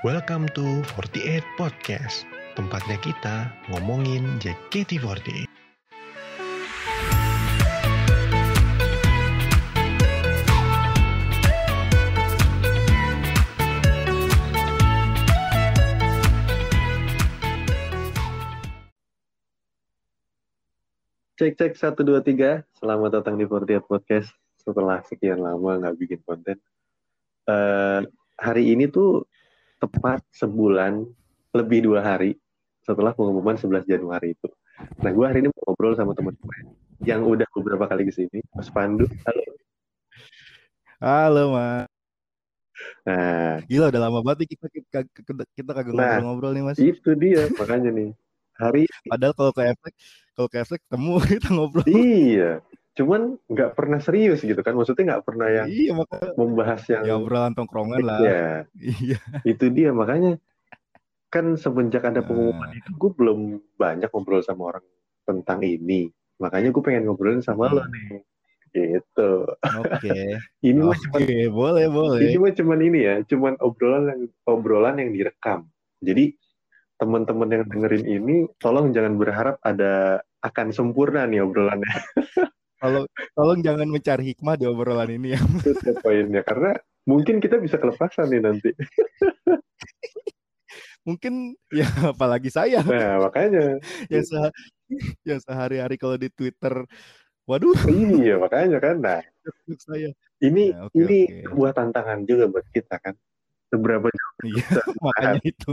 Welcome to 48 Podcast, tempatnya kita ngomongin JKT48. Cek cek satu dua tiga. Selamat datang di 48 Podcast. Setelah sekian lama nggak bikin konten, Eh, hari ini tuh tepat sebulan lebih dua hari setelah pengumuman 11 Januari itu. Nah, gue hari ini mau ngobrol sama teman gue yang udah beberapa kali ke sini, Mas Pandu. Halo. Halo, Mas. Nah, Gila, udah lama banget nih kita kita, kita, kita kagak Nah. ngobrol-ngobrol nih, Mas. itu dia makanya nih. Hari Padahal kalau ke efek, kalau ke efek ketemu kita ngobrol. iya, cuman nggak pernah serius gitu kan? Maksudnya nggak pernah yang Iya, makanya membahas yang ya obrolan tongkrongan lah. Iya, Iya. itu dia makanya kan semenjak ada pengumuman itu gue belum banyak ngobrol sama orang tentang ini makanya gue pengen ngobrolin sama lo Hmm. nih gitu Oke. ini mah Oke, cuman boleh, boleh. ini mah cuman ini ya cuman obrolan yang obrolan yang direkam jadi teman-teman yang dengerin ini tolong jangan berharap ada akan sempurna nih obrolannya Kalau tolong jangan mencari hikmah di obrolan ini ya. itu poinnya karena mungkin kita bisa kelepasan nih nanti Mungkin ya apalagi saya nah makanya yang se yang sehari-hari kalau di Twitter waduh, iya makanya kan nah saya. ini Ya, oke, ini oke. sebuah tantangan juga buat kita kan seberapa jauh Iya, makanya itu.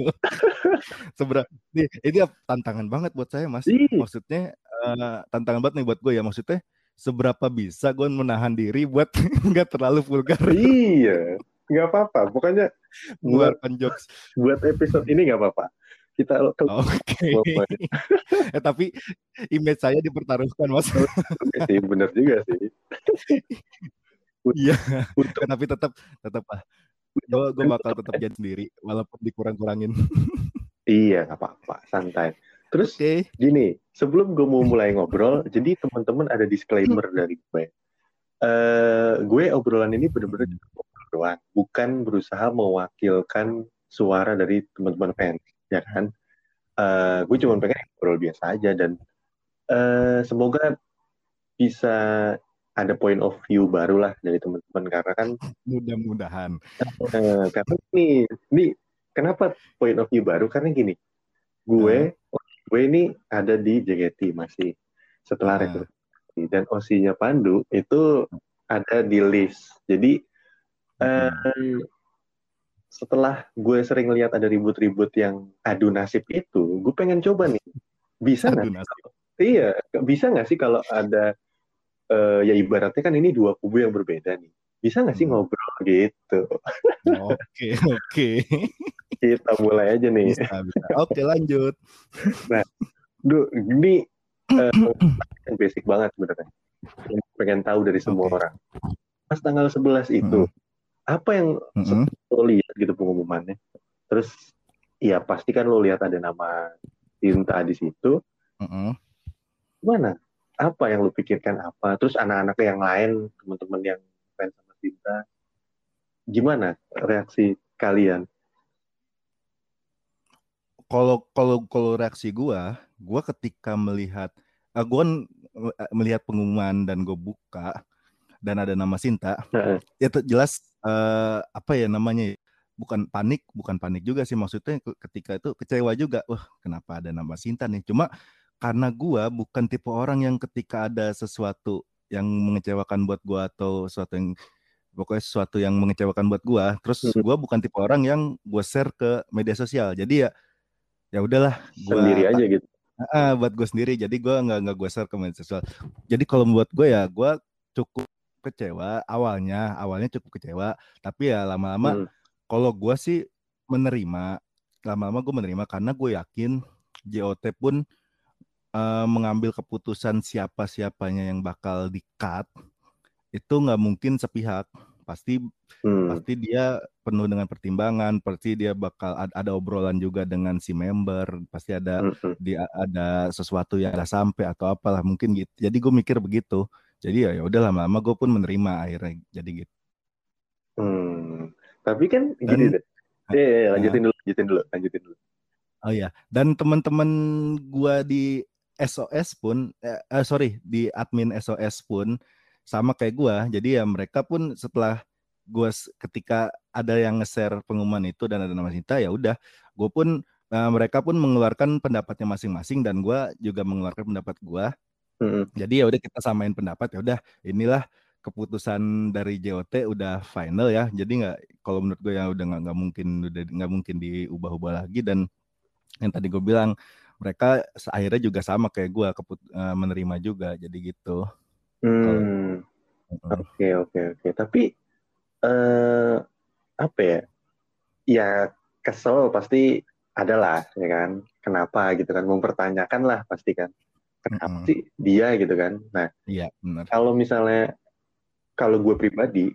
Seberapa nih, ini tantangan banget buat saya, Mas. Iya. Maksudnya eh, tantangan banget nih buat gue ya. Maksudnya seberapa bisa gue menahan diri buat nggak terlalu vulgar iya nggak apa-apa pokoknya buat mengeluarkan jokes. buat episode ini nggak apa-apa kita ke Oke. Bapaknya. eh tapi image saya dipertaruhkan, Mas. Oke sih bener juga sih Iya. untuk tapi tetap tetap ah. Gue gue bakal tetap jadi sendiri walaupun dikurang-kurangin. iya nggak apa-apa santai terus Oke. gini sebelum gue mau mulai ngobrol jadi teman-teman ada disclaimer dari gue eh gue obrolan ini bener-bener cuma ngobrol doang bukan berusaha mewakilkan suara dari teman-teman fans ya kan Eh gue cuma pengen ngobrol biasa aja dan eh semoga bisa ada point of view baru lah dari teman-teman karena kan Mudah-mudahan. eh, karena ini ini kenapa point of view baru karena gini gue gue ini ada di JKT masih setelah Ah. rekrutasi dan OC-nya Pandu itu ada di list jadi eh, setelah gue sering lihat ada ribut-ribut yang adu nasib itu gue pengen coba nih bisa nggak. Iya, bisa nggak sih kalau ada eh, ya ibaratnya kan ini dua kubu yang berbeda nih. Bisa nggak sih Hmm. ngobrol gitu? Oke, oke. Kita mulai aja nih. Bisa, bisa. Oke, lanjut. Duh, ini eh, yang basic banget sebenarnya. Pengen tahu dari semua Oke. orang. Pas tanggal 11 itu, apa yang Mm-mm. lo lihat gitu pengumumannya? Terus ya pasti kan lo lihat ada nama Tinta di situ. Mm-mm. Gimana? Apa yang lo pikirkan apa? Terus anak-anak yang lain, teman-teman yang fans Tinta, gimana reaksi kalian? Kalau kalau kalau reaksi gua, gua ketika melihat eh, gua eh, melihat pengumuman dan gue buka dan ada nama Sinta, Heeh. itu jelas eh, apa ya namanya ya, bukan panik, bukan panik juga sih maksudnya ke- ketika itu kecewa juga. Wah, kenapa ada nama Sinta nih? Cuma karena gua bukan tipe orang yang ketika ada sesuatu yang mengecewakan buat gua atau sesuatu yang pokoknya sesuatu yang mengecewakan buat gua, terus Mhm. gua bukan tipe orang yang gua share ke media sosial. Jadi ya ya udahlah gua Sendiri aja gitu. Ah, buat gue sendiri jadi gue nggak nggak gue share ke media sosial jadi kalau buat gue ya gue cukup kecewa awalnya awalnya cukup kecewa tapi ya lama-lama Hmm. kalau gue sih menerima lama-lama gue menerima karena gue yakin JOT pun eh, mengambil keputusan siapa siapanya yang bakal di cut itu nggak mungkin sepihak pasti Hmm. pasti dia penuh dengan pertimbangan pasti dia bakal ad- ada obrolan juga dengan si member pasti ada Mm-mm. dia ada sesuatu yang nggak sampai atau apalah mungkin gitu jadi gue mikir begitu jadi ya ya udah lama-lama gue pun menerima akhirnya jadi gitu Hmm. Tapi kan Dan- gini deh. Yeah, yeah, lanjutin dulu, lanjutin dulu, lanjutin dulu. Oh ya, dan teman-teman gua di SOS pun, eh, eh, sorry di admin SOS pun sama kayak gua. Jadi ya mereka pun setelah gua ketika ada yang nge-share pengumuman itu dan ada nama Sinta, ya udah, gue pun uh, mereka pun mengeluarkan pendapatnya masing-masing dan gua juga mengeluarkan pendapat gua. Mm-hmm. Jadi ya udah kita samain pendapat ya udah inilah keputusan dari JOT udah final ya. Jadi nggak kalau menurut gue ya udah nggak mungkin udah nggak mungkin diubah-ubah lagi dan yang tadi gue bilang mereka akhirnya juga sama kayak gue keput uh, menerima juga jadi gitu. Hmm. Oke oke oke. Tapi uh, apa ya? Ya kesel pasti adalah ya kan. Kenapa gitu kan? Mempertanyakan lah pasti kan. Kenapa mm -hmm. sih dia gitu kan? Nah, iya benar. Kalau misalnya kalau gue pribadi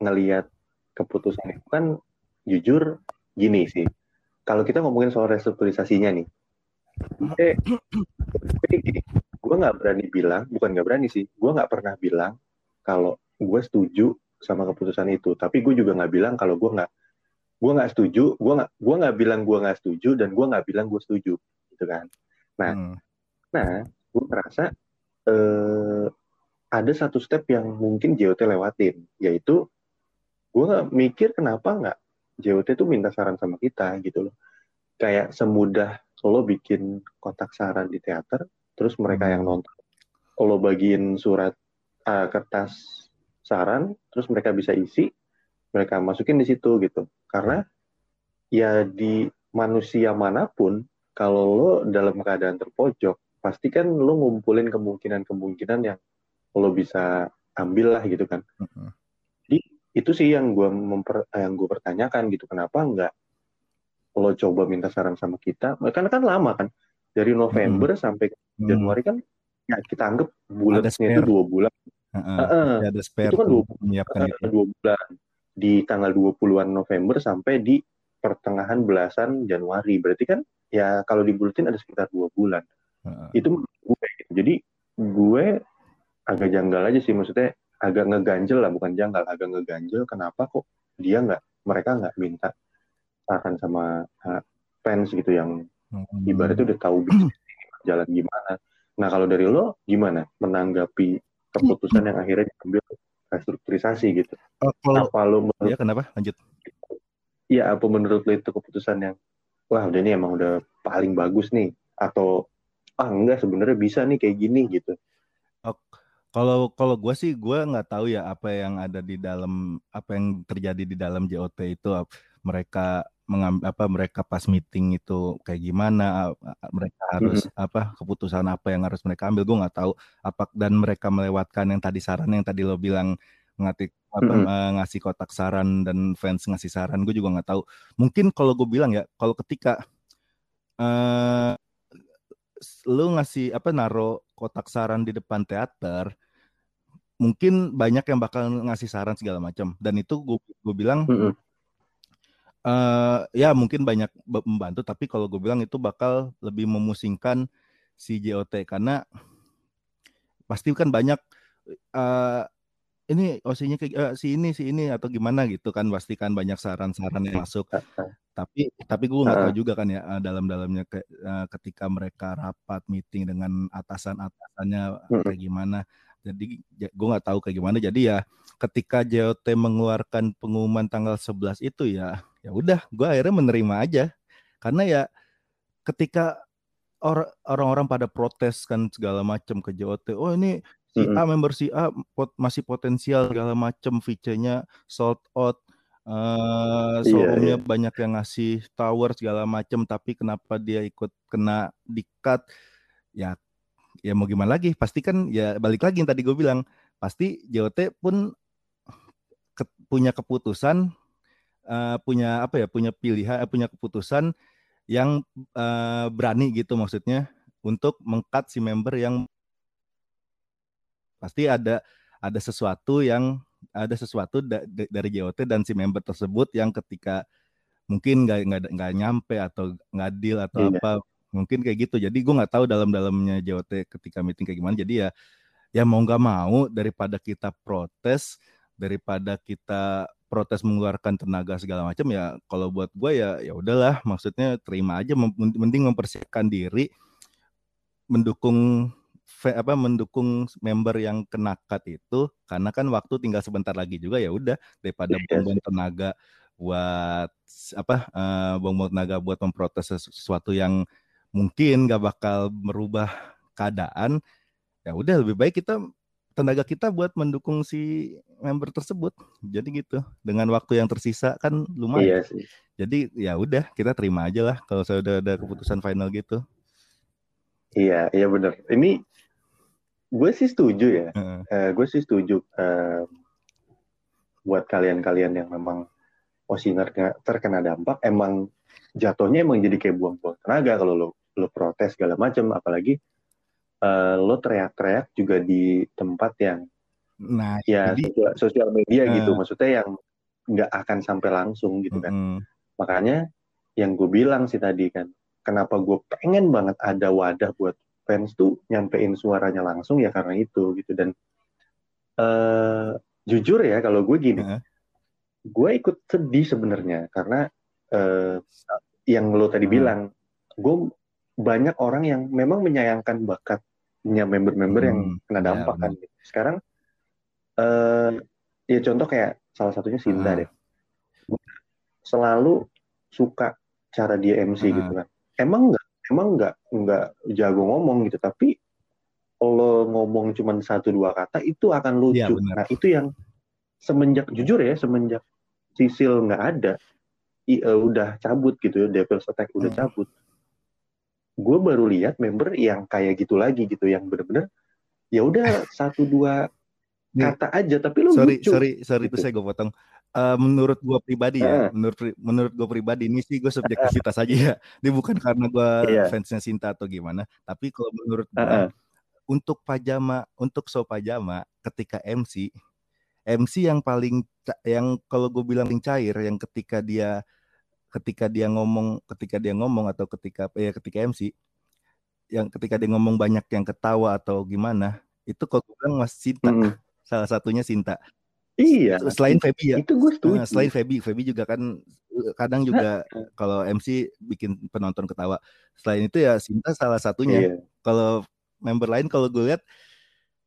ngelihat keputusan itu kan jujur gini sih kalau kita ngomongin soal restrukturisasinya nih, eh, gue nggak berani bilang, bukan nggak berani sih, gue nggak pernah bilang kalau gue setuju sama keputusan itu. Tapi gue juga nggak bilang kalau gue nggak, gue nggak setuju, gue nggak, gue nggak bilang gue nggak setuju dan gue nggak bilang gue setuju, gitu kan. Nah, hmm. nah, gue merasa eh, ada satu step yang mungkin JOT lewatin, yaitu gue nggak mikir kenapa nggak JOT tuh minta saran sama kita gitu loh. Kayak semudah lo bikin kotak saran di teater, terus mereka yang nonton, lo bagiin surat uh, kertas saran, terus mereka bisa isi, mereka masukin di situ gitu. Karena ya di manusia mana pun, kalau lo dalam keadaan terpojok, pasti kan lo ngumpulin kemungkinan-kemungkinan yang lo bisa ambil lah gitu kan. Uh -huh itu sih yang gue memper yang gue pertanyakan gitu kenapa enggak lo coba minta saran sama kita karena kan lama kan dari November hmm. sampai hmm. Januari kan ya kita anggap bulannya itu dua bulan. Uh, uh, uh, ada spare itu kan dua, menyiapkan uh, itu. dua bulan. Di tanggal 20-an November sampai di pertengahan belasan Januari. Berarti kan ya kalau dibulatin ada sekitar dua bulan. Uh, itu gue. Jadi gue agak janggal aja sih. Maksudnya agak ngeganjel lah. Bukan janggal agak ngeganjel. Kenapa kok dia nggak mereka nggak minta saran sama uh, fans gitu yang hmm. ibaratnya udah tahu jalan gimana. Nah kalau dari lo gimana menanggapi keputusan yang akhirnya diambil restrukturisasi gitu? Oh, kalau, apa lo menurut, ya kenapa? Lanjut. Iya apa menurut lo itu keputusan yang wah udah ini emang udah paling bagus nih atau ah enggak sebenarnya bisa nih kayak gini gitu? Oh, kalau kalau gue sih gue nggak tahu ya apa yang ada di dalam apa yang terjadi di dalam JOT itu mereka mengambil apa mereka pas meeting itu kayak gimana mereka harus mm -hmm. apa keputusan apa yang harus mereka ambil gue nggak tahu apa dan mereka melewatkan yang tadi saran yang tadi lo bilang ngatik apa mm -hmm. ngasih kotak saran dan fans ngasih saran gue juga nggak tahu mungkin kalau gue bilang ya kalau ketika uh, lu ngasih apa naro kotak saran di depan teater mungkin banyak yang bakal ngasih saran segala macam dan itu gue gue bilang mm -hmm. Uh, ya mungkin banyak membantu tapi kalau gue bilang itu bakal lebih memusingkan si JOT karena pasti kan banyak uh, ini osinya kayak uh, si ini si ini atau gimana gitu kan pasti kan banyak saran-saran yang masuk. Tapi tapi gue nggak tahu juga kan ya dalam-dalamnya ke, uh, ketika mereka rapat meeting dengan atasan-atasannya kayak gimana jadi gue nggak tahu kayak gimana. Jadi ya ketika JOT mengeluarkan pengumuman tanggal 11 itu ya ya udah gue akhirnya menerima aja. Karena ya ketika or orang-orang pada protes kan segala macam ke JOT oh ini si A member si A pot masih potensial segala macam feature-nya sold out Uh, showroomnya yeah, yeah. banyak yang ngasih tower segala macam tapi kenapa dia ikut kena di cut ya ya mau gimana lagi pasti kan ya balik lagi yang tadi gue bilang pasti JOT pun ke, punya keputusan uh, punya apa ya punya pilihan uh, punya keputusan yang uh, berani gitu maksudnya untuk mengkat si member yang pasti ada ada sesuatu yang ada sesuatu da, da, dari JOT dan si member tersebut yang ketika mungkin nggak nggak nggak nyampe atau nggak deal atau iya. apa mungkin kayak gitu. Jadi gue nggak tahu dalam-dalamnya JOT ketika meeting kayak gimana. Jadi ya ya mau nggak mau daripada kita protes daripada kita protes mengeluarkan tenaga segala macam ya kalau buat gue ya ya udahlah. Maksudnya terima aja. Mending mempersiapkan diri mendukung apa mendukung member yang kena cut itu. Karena kan waktu tinggal sebentar lagi juga ya udah daripada iya buang tenaga buat apa uh, buang tenaga buat memprotes sesuatu yang mungkin gak bakal merubah keadaan ya udah lebih baik kita tenaga kita buat mendukung si member tersebut. Jadi gitu. Dengan waktu yang tersisa kan lumayan. Iya sih. Jadi ya udah kita terima aja lah kalau saya udah ada keputusan final gitu. Iya, iya benar. Ini gue sih setuju ya. Uh. Uh, gue sih setuju uh, buat kalian-kalian yang memang posisi terkena dampak emang jatuhnya emang jadi kayak buang-buang tenaga kalau lo lo protes segala macam apalagi uh, lo teriak-teriak juga di tempat yang nah ya jadi, sosial media uh, gitu maksudnya yang nggak akan sampai langsung gitu kan. Uh, makanya yang gue bilang sih tadi kan kenapa gue pengen banget ada wadah buat fans tuh nyampein suaranya langsung ya karena itu gitu. Dan uh, jujur ya kalau gue gini uh, gue ikut sedih sebenarnya karena uh, yang lo tadi uh, bilang gue banyak orang yang memang menyayangkan bakat punya member-member hmm, yang kena ya, dampak ya, kan. Sekarang uh, ya contoh kayak salah satunya Sinta uh. deh. Selalu suka cara dia MC uh. gitu kan. Emang nggak emang nggak nggak jago ngomong gitu tapi kalau ngomong cuma satu dua kata itu akan lucu. Ya, nah itu yang semenjak jujur ya semenjak Sisil nggak ada, i, uh, udah cabut gitu, Devil's Attack udah hmm. cabut gue baru lihat member yang kayak gitu lagi gitu yang bener-bener ya udah satu dua kata aja tapi lu sorry lucu. sorry sorry gitu. itu saya gue potong uh, menurut gue pribadi ya uh. menurut menurut gue pribadi ini sih gue subjektivitas aja ya ini bukan karena gue yeah. fansnya Sinta atau gimana tapi kalau menurut gue uh -uh. untuk pajama untuk show pajama ketika MC MC yang paling yang kalau gue bilang cair yang ketika dia ketika dia ngomong ketika dia ngomong atau ketika ya ketika MC yang ketika dia ngomong banyak yang ketawa atau gimana itu kok gue bilang Mas Sinta hmm. salah satunya Sinta. Iya. Selain Feby ya. Itu gue setuju. Nah, selain Feby Feby juga kan kadang juga kalau MC bikin penonton ketawa. Selain itu ya Sinta salah satunya. Iya. kalau member lain kalau gue lihat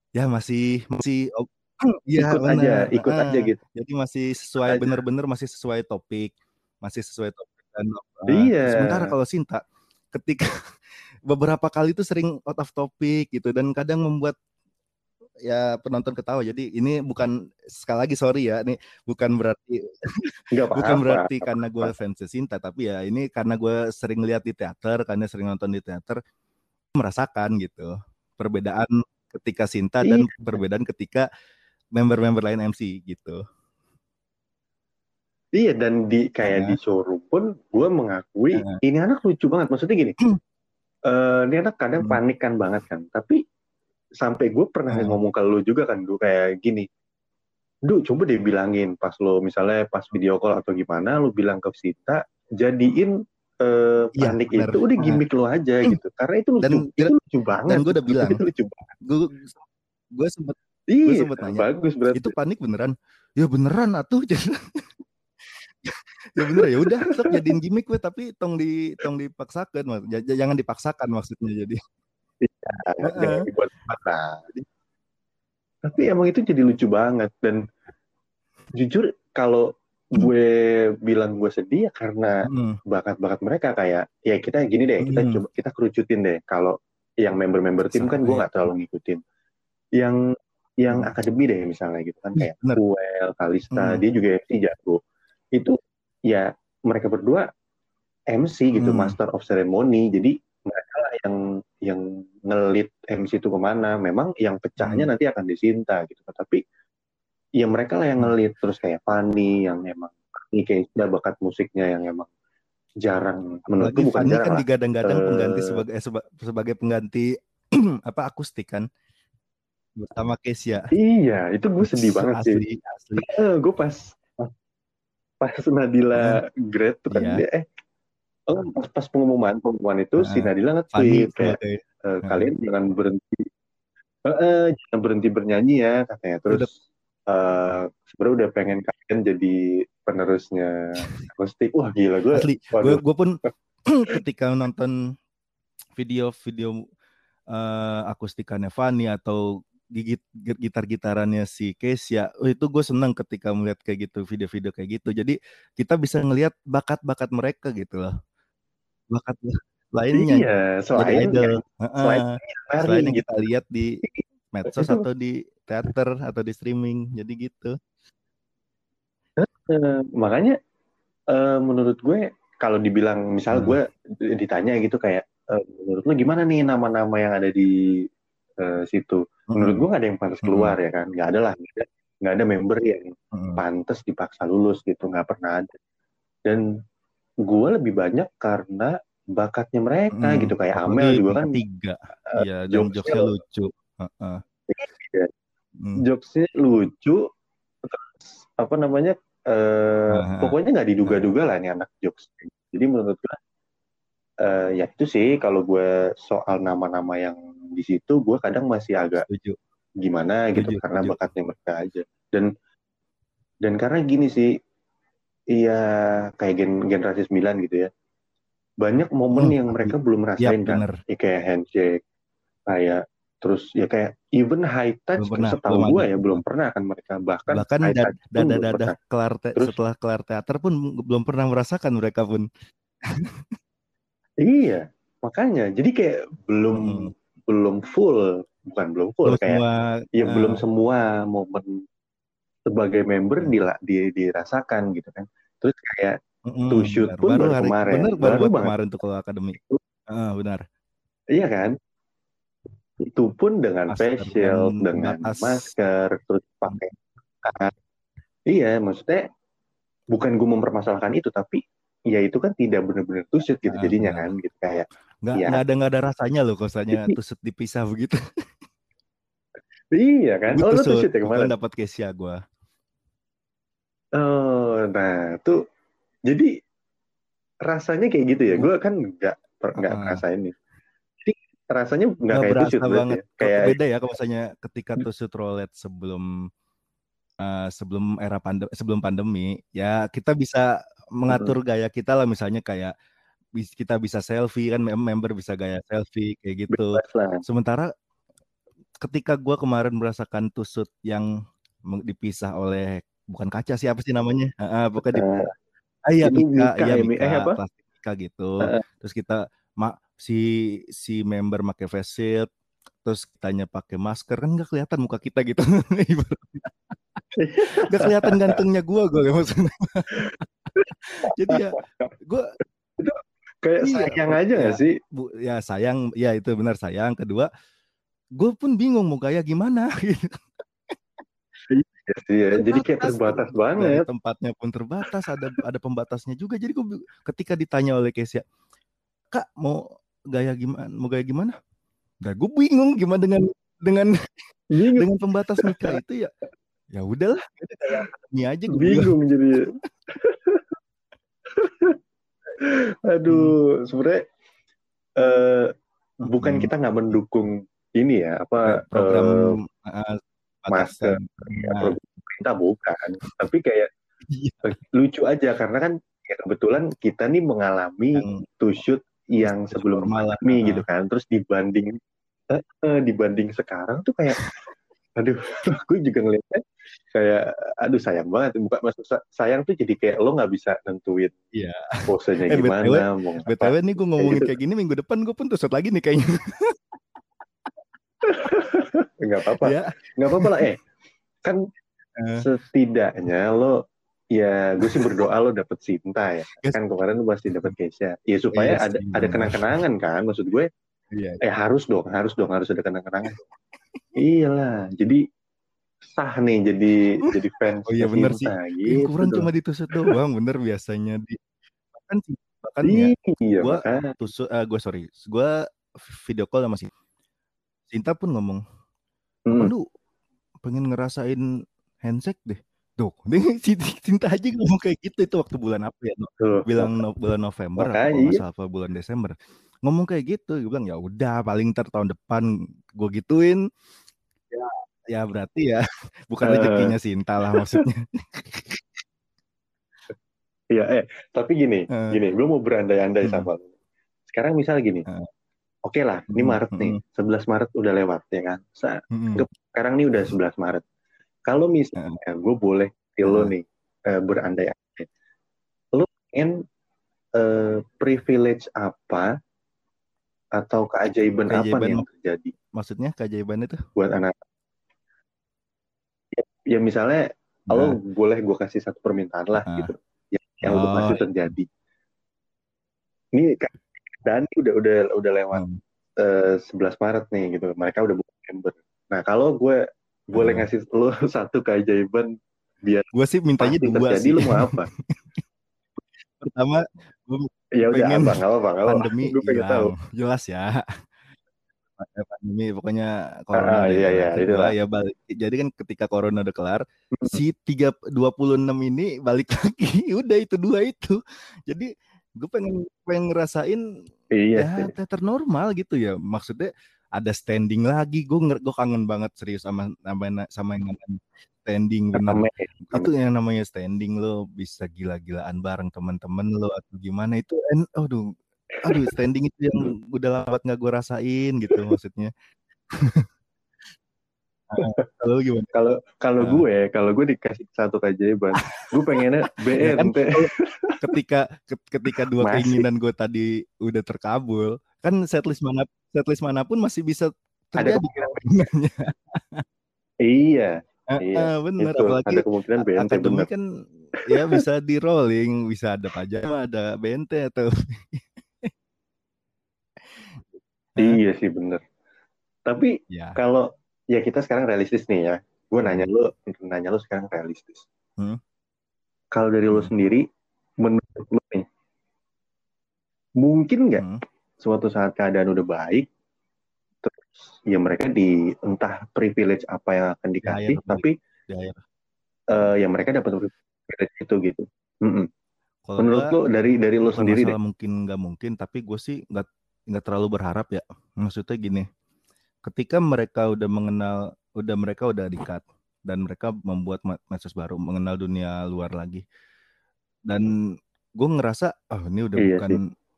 ya masih masih oh, ya, ikut bener. aja ikut ah, aja gitu. Jadi masih sesuai bener-bener masih sesuai topik masih sesuai topik dan uh, iya. sementara kalau Sinta ketika beberapa kali itu sering out of topic gitu dan kadang membuat ya penonton ketawa. Jadi ini bukan sekali lagi sorry ya, ini bukan berarti apa, bukan berarti karena gue fans Sinta, tapi ya ini karena gue sering lihat di teater, karena sering nonton di teater, merasakan gitu perbedaan ketika Sinta dan iya. perbedaan ketika member-member lain MC gitu. Iya dan di kayak uh. di showroom pun gue mengakui uh. ini anak lucu banget. Maksudnya gini, uh, ini anak kadang uh. panik kan banget kan. Tapi sampai gue pernah uh. ngomong ke lu juga kan, gue kayak gini. Duh, coba deh bilangin pas lo misalnya pas video call atau gimana, lu bilang ke Sita, jadiin uh, panik ya, itu udah gimmick lo aja gitu. Karena itu lucu, dan, itu lucu banget. Dan gue udah bilang, itu lucu banget. Gue gue sempet Iya, gue sempet nanya, bagus berarti. Itu panik beneran? Ya beneran atuh. ya bener ya udah sok jadiin gimmick gue tapi tong di tong dipaksakan jangan dipaksakan maksudnya jadi. Iya, jangan dibuat tapi emang itu jadi lucu banget dan jujur kalau gue bilang gue sedih ya karena bakat-bakat mereka kayak ya kita gini deh kita hmm. coba kita kerucutin deh. Kalau yang member-member tim kan gue nggak terlalu ngikutin. Yang yang hmm. akademi deh misalnya gitu kan kayak Well, Kalista, hmm. dia juga FC jago. Itu ya mereka berdua MC gitu, hmm. Master of Ceremony. Jadi mereka lah yang yang ngelit MC itu ke mana. Memang yang pecahnya hmm. nanti akan disinta gitu. Tapi ya mereka lah yang hmm. ngelit terus kayak Fanny yang emang ini kayak sudah bakat musiknya yang emang jarang menurutku bukan Fanny jarang kan digadang-gadang uh, pengganti sebagai eh, sebagai pengganti apa akustik kan bersama Kesia. Iya, itu gue sedih banget asli, sih. Asli. Uh, gue pas pas Nadila hmm. grade tuh kan yeah. dia eh oh, pas, pas pengumuman pengumuman itu uh, si Nadila nge-tweet kayak okay. uh, kalian jangan berhenti uh, uh, jangan berhenti bernyanyi ya katanya terus eh sebenarnya udah pengen kalian jadi penerusnya akustik. Wah gila gue. Asli, gue pun ketika nonton video-video eh akustikannya Fanny atau gitar-gitarannya si Kesia, oh, itu gue senang ketika melihat kayak gitu video-video kayak gitu. Jadi kita bisa ngelihat bakat-bakat mereka gitu loh, bakat lainnya Iya, jadi selain idol. selain Heeh. nari Selain yang gitu. kita lihat di medsos atau di teater atau di streaming, jadi gitu. Eh, makanya eh, menurut gue kalau dibilang misal Hmm. gue ditanya gitu kayak eh, menurut lu gimana nih nama-nama yang ada di situ? Menurut gue nggak ada yang pantas keluar ya kan? Nggak ada lah, nggak ada, member yang pantas dipaksa lulus gitu, nggak pernah ada. Dan gue lebih banyak karena bakatnya mereka gitu kayak Amel juga kan tiga, eh, iya dan jokesnya lucu. Iya. Hmm. jokesnya lucu, terus apa namanya? eh pokoknya nggak diduga-duga lah ini anak jokes. Jadi menurut gue eh, ya itu sih kalau gue soal nama-nama yang di situ gue kadang masih agak Setuju. gimana gitu Setuju, karena setuju. bakatnya mereka aja. Dan dan karena gini sih iya kayak gen generasi 9 gitu ya. Banyak momen Hmm, yang mereka belum Iya rasain kan. ya kayak handshake kayak terus ya kayak even high touch Belum pernah, setahu gue ya belum pernah kan mereka. Bahkan Bahkan high da- touch pun belum dada-dada pernah. kelar te- Terus- setelah kelar teater pun belum pernah merasakan mereka pun. iya makanya. Jadi kayak belum Mm-mm. Belum full bukan belum full Belum kayak semua ya eh, belum semua momen sebagai member Hmm. dila- di, dirasakan gitu kan terus kayak mm-mm, to shoot benar. pun baru baru hari kemarin. bener baru, Baru banget. kemarin tuh kalau akademi. Ah, benar. iya kan itu pun dengan Masker face shield dengan batas. masker terus pakai tangan. iya maksudnya bukan gue mempermasalahkan itu tapi ya itu kan tidak benar-benar shoot gitu Ah, jadinya benar. kan gitu kayak Nggak Iya. nggak ada nggak ada rasanya loh kosanya tusuk dipisah begitu. iya kan oh tusuk, shoot ya kemarin dapat Kesia gue. Oh, nah tuh jadi rasanya kayak gitu ya. Gue kan nggak nggak Ah. ngerasain nih. Jadi rasanya nggak kayak berarti banget. ya. Kayak beda ya kalau misalnya ketika tusuk roulette sebelum eh, sebelum era pandemi sebelum pandemi ya kita bisa mengatur gaya kita lah misalnya kayak kita bisa selfie kan mem- member bisa gaya selfie kayak gitu. Sementara ketika gua kemarin merasakan tusut yang dipisah oleh bukan kaca sih apa sih namanya? Ah, pokoknya di Eh, ah, iya Mika, Mika iya ya, Mi- Mika, eh, apa? plastik Mika gitu. Terus kita mak si si member pakai face shield, terus kitanya pakai masker kan nggak kelihatan muka kita gitu. Nggak kelihatan gantengnya gua gue maksudnya. Jadi ya gua kayak Iya, sayang aja nggak iya. sih? bu ya sayang ya itu benar sayang. Kedua gue pun bingung mau gaya gimana gitu. Ya sih ya. Jadi kayak terbatas Dari banget. tempatnya pun terbatas, ada ada pembatasnya juga. Jadi gue ketika ditanya oleh Kesia, Kak mau gaya gimana? Mau gaya gimana? Nah, gue bingung gimana dengan dengan Bingung, dengan pembatas Mika itu ya. Ya udahlah, itu kayak ini aja gue bingung jadi. Aduh, sebenarnya eh, bukan Hmm. kita nggak mendukung ini ya apa eh, program uh, masker. ya, Nah, program pemerintah bukan, tapi kayak iya, lucu aja karena kan ya kebetulan kita nih mengalami yang to shoot yang sebelum lah. pandemi gitu kan terus dibanding eh, dibanding sekarang tuh kayak aduh gue juga ngeliatnya kayak aduh sayang banget bukan maksud sa- sayang tuh jadi kayak lo nggak bisa nentuin Iya. posenya Eh, gimana BTW, mau. BTW nih gue ngomongin gitu. kayak gini minggu depan gue pun tusut lagi nih kayaknya. nggak apa-apa ya. nggak apa-apa lah eh kan Eh. setidaknya lo ya gue sih berdoa lo dapet Sinta ya Yes. kan kemarin lo pasti dapet Keisha ya supaya Iya ada ada kenang-kenangan kan maksud gue Iya. eh harus dong harus dong harus ada kenang-kenangan iyalah jadi sah nih jadi jadi fans Oh iya, bener Sinta Yang gitu kurang dong. cuma ditusuk doang, bener biasanya di bahkan sih bahkan ya iya gua makanya. tusuk eh gue sorry gue video call sama si Sinta pun ngomong Hmm. "Apa lu pengen ngerasain handshake deh Tuh, Sinta aja ngomong kayak gitu itu waktu bulan apa ya? No- Tuh. Bilang no- bulan November atau Makanya kalau nggak iya. salah apa bulan Desember. Ngomong kayak gitu, gue bilang ya udah paling ntar tahun depan gue gituin. Ya, ya berarti ya bukan Eh. rezekinya Sinta lah maksudnya. Iya, eh tapi gini, Eh. gini, gue mau berandai-andai Hmm. sama lu. Sekarang misal gini, Eh. oke lah, ini Hmm, Maret nih, hmm. 11 Maret udah lewat ya kan. Sa- sekarang nih udah 11 Maret. Kalau misalnya gue boleh lo Hmm. nih eh, berandai-andai, lo pengen eh, privilege apa atau keajaiban, apa Keajaiban nih yang terjadi Maksudnya keajaiban itu? buat anak? Ya, ya misalnya, lo Nah, boleh gue kasih satu permintaan lah Ah. gitu, yang, yang lo Oh, masih iya. terjadi. Ini kan Dani udah udah udah lewat Hmm. eh, 11 Maret nih gitu. Mereka udah buka member. Nah, kalau gue boleh Hmm. ngasih lo satu keajaiban biar Gue sih mintanya dua terjadi, sih. lo mau apa? Pertama, gue Ya udah apa, nggak apa, nggak apa. pandemi Gue pengen tahu. hilang. Jelas ya. Pandemi pokoknya corona Ah, udah iya, iya, itulah. ya balik. Jadi kan ketika corona udah kelar, Hmm. si 3 26 ini balik lagi. Udah itu dua itu. Jadi gue pengen pengen ngerasain Iya ya teater normal gitu ya. Maksudnya ada standing lagi. Gue gue kangen banget serius sama sama sama yang namanya standing. Rame. Itu yang namanya standing lo bisa gila-gilaan bareng teman-teman lo atau gimana itu en aduh aduh standing itu yang udah lama nggak gue rasain gitu maksudnya. Kalau lu gimana? Kalau kalau Ah. gue, kalau gue dikasih satu keajaiban, gue pengennya Ya kan BNT. ketika ke- ketika dua Masih. keinginan gue tadi udah terkabul, kan setlist mana setlist mana pun masih bisa Ada terjadi keinginannya. Iya, Heeh, iya. bener Itu apalagi ada kemungkinan BNT akademi bener. kan ya bisa di rolling, bisa ada pajama, ada BNT atau Iya sih bener. Tapi ya. kalau ya kita sekarang realistis nih ya. Gue nanya lu, nanya lu sekarang realistis. Hmm. Kalau dari lu Hmm. sendiri, menurut lu nih, mungkin nggak Hmm. Suatu saat keadaan udah baik, terus ya mereka di entah privilege apa yang akan dikasih, akhir balik. tapi Di akhir. eh, ya mereka dapat privilege itu gitu. Mm-mm. Kalau Menurut gua lu dari dari bukan sendiri deh. mungkin nggak mungkin, tapi gue sih nggak nggak terlalu berharap ya. Maksudnya gini, ketika mereka udah mengenal, udah mereka udah dikat dan mereka membuat medsos baru, mengenal dunia luar lagi. Dan gue ngerasa, oh ini udah Iya bukan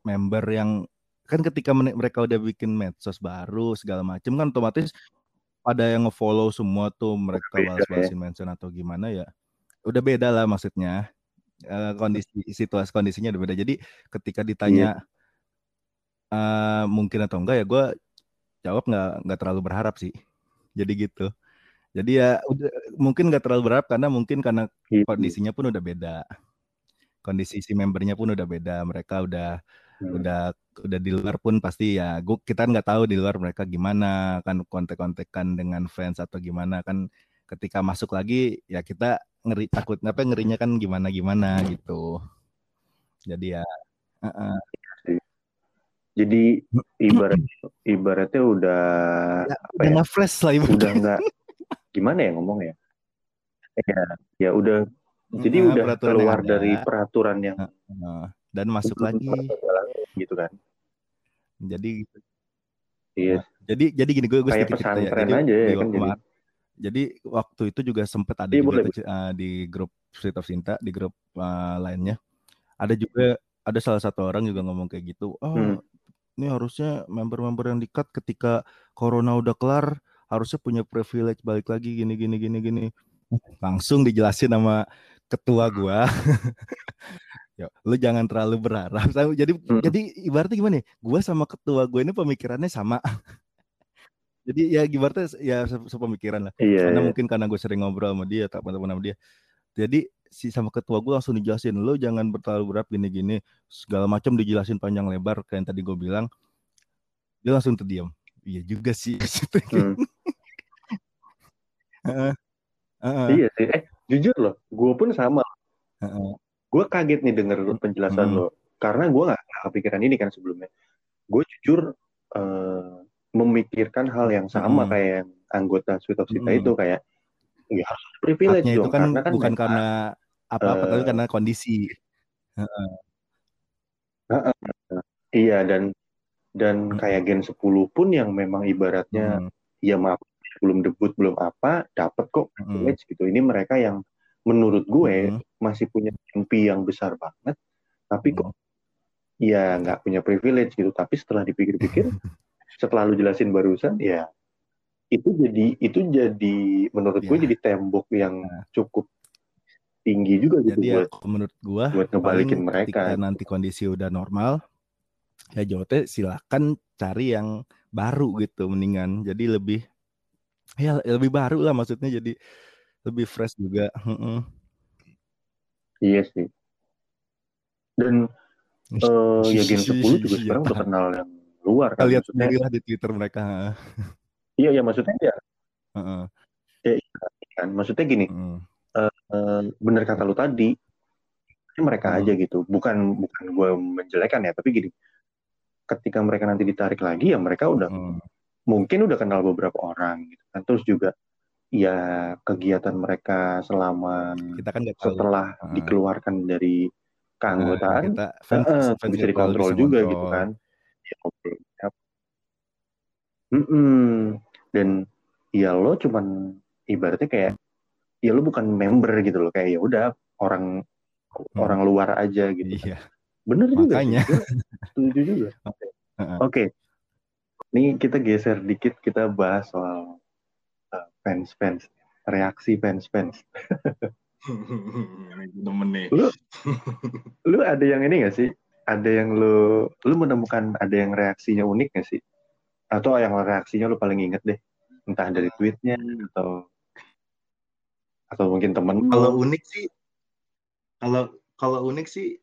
member yang kan ketika mereka udah bikin medsos baru segala macem kan otomatis pada yang ngefollow semua tuh mereka ya. balas-balasin mention atau gimana ya. Udah beda lah maksudnya. Eh, kondisi situasi kondisinya udah beda. Jadi ketika ditanya eh, mungkin atau enggak ya gue jawab nggak nggak terlalu berharap sih. Jadi gitu. Jadi ya udah mungkin nggak terlalu berharap karena mungkin karena Gitu. kondisinya pun udah beda. Kondisi si membernya pun udah beda. Mereka udah Hmm. udah udah di luar pun pasti ya gua kita nggak tahu di luar mereka gimana kan kontek-kontekan dengan fans atau gimana kan ketika masuk lagi ya kita ngeri takut apa ngerinya kan gimana gimana gitu jadi ya uh-uh. Jadi ibarat ibaratnya udah ya, apa udah ya? flash lah ibu udah nggak gimana ya ngomong ya? Ya, ya udah jadi Heeh, udah keluar dari peraturan yang Heeh. dan masuk lagi gitu kan. Jadi Iya, jadi jadi gini gue gue sedikit cerita ya jadi aja ya kan jadi. jadi waktu itu juga sempat ada Iya, juga boleh. tuh, uh, di grup Street of Sinta di grup uh, lainnya ada juga ada salah satu orang juga ngomong kayak gitu oh Hmm. ini harusnya member-member yang dikat ketika corona udah kelar harusnya punya privilege balik lagi gini gini gini gini langsung dijelasin sama ketua gua ya lu jangan terlalu berharap jadi Hmm. jadi ibaratnya gimana ya gua sama ketua gue ini pemikirannya sama jadi ya ibaratnya ya se- sepemikiran lah Iya, karena iya. mungkin karena gue sering ngobrol sama dia tak teman sama dia jadi si sama ketua gue langsung dijelasin lo jangan terlalu berat gini-gini segala macam dijelasin panjang lebar kayak yang tadi gue bilang dia langsung terdiam iya juga sih Hmm. Heeh. Heeh. Iya sih. Eh, jujur loh, gue pun sama. Heeh. Gue kaget nih denger penjelasan Hmm. lo. Karena gue nggak kepikiran ini kan sebelumnya. Gue jujur eh, memikirkan hal yang sama Hmm. kayak yang anggota Sweet of Sita Hmm. itu kayak ya harus privilege Haknya itu dong kan karena kan bukan karena apa-apa tapi eh, karena kondisi iya dan dan Hmm. kayak Gen 10 pun yang memang ibaratnya Hmm. ya maaf belum debut belum apa dapat kok Hmm. privilege gitu. Ini mereka yang menurut gue Mm. masih punya mimpi yang besar banget, tapi kok ya nggak punya privilege gitu. Tapi setelah dipikir-pikir, setelah lu jelasin barusan, ya itu jadi itu jadi menurut gue Ya. jadi tembok yang Nah. cukup tinggi juga gitu Jadi ya buat kalau menurut gua buat ngebalikin mereka. ketika nanti kondisi udah normal ya Jote silakan cari yang baru gitu mendingan. Jadi lebih ya lebih baru lah maksudnya jadi lebih fresh juga. Heeh. Iya sih. Dan eh, ya Gen 10 juga Iya, sekarang udah tahan. kenal yang luar kan. lihat sendiri lah di Twitter mereka. iya ya maksudnya ya Heeh. kan. Maksudnya gini, Heeh. eh, bener kata lu tadi, mereka Hmm. aja gitu. Bukan bukan gue menjelekan ya, tapi gini, ketika mereka nanti ditarik lagi ya mereka udah Heeh. mungkin udah kenal beberapa orang gitu kan. Terus juga ya kegiatan mereka selama Kita kan tahu. setelah Heeh. dikeluarkan dari Nah, keanggotaan kita fans, Heeh, fans bisa dikontrol juga ngontrol. gitu kan. Ya. Ya. Mm-mm. Dan ya lo cuman ibaratnya kayak ya lo bukan member gitu loh kayak ya udah orang Hmm. orang luar aja gitu. Iya. Bener juga Makanya. Gua Setuju juga. Oke. Heeh. Oke. Nih kita geser dikit kita bahas soal uh, fans-fans, reaksi fans-fans. Temen nih. Lu lu ada yang ini gak sih? Ada yang lu lu menemukan ada yang reaksinya unik gak sih? Atau yang reaksinya lu paling inget deh? Entah dari tweetnya atau atau mungkin temen lu. Kalau unik sih, kalau kalau unik sih,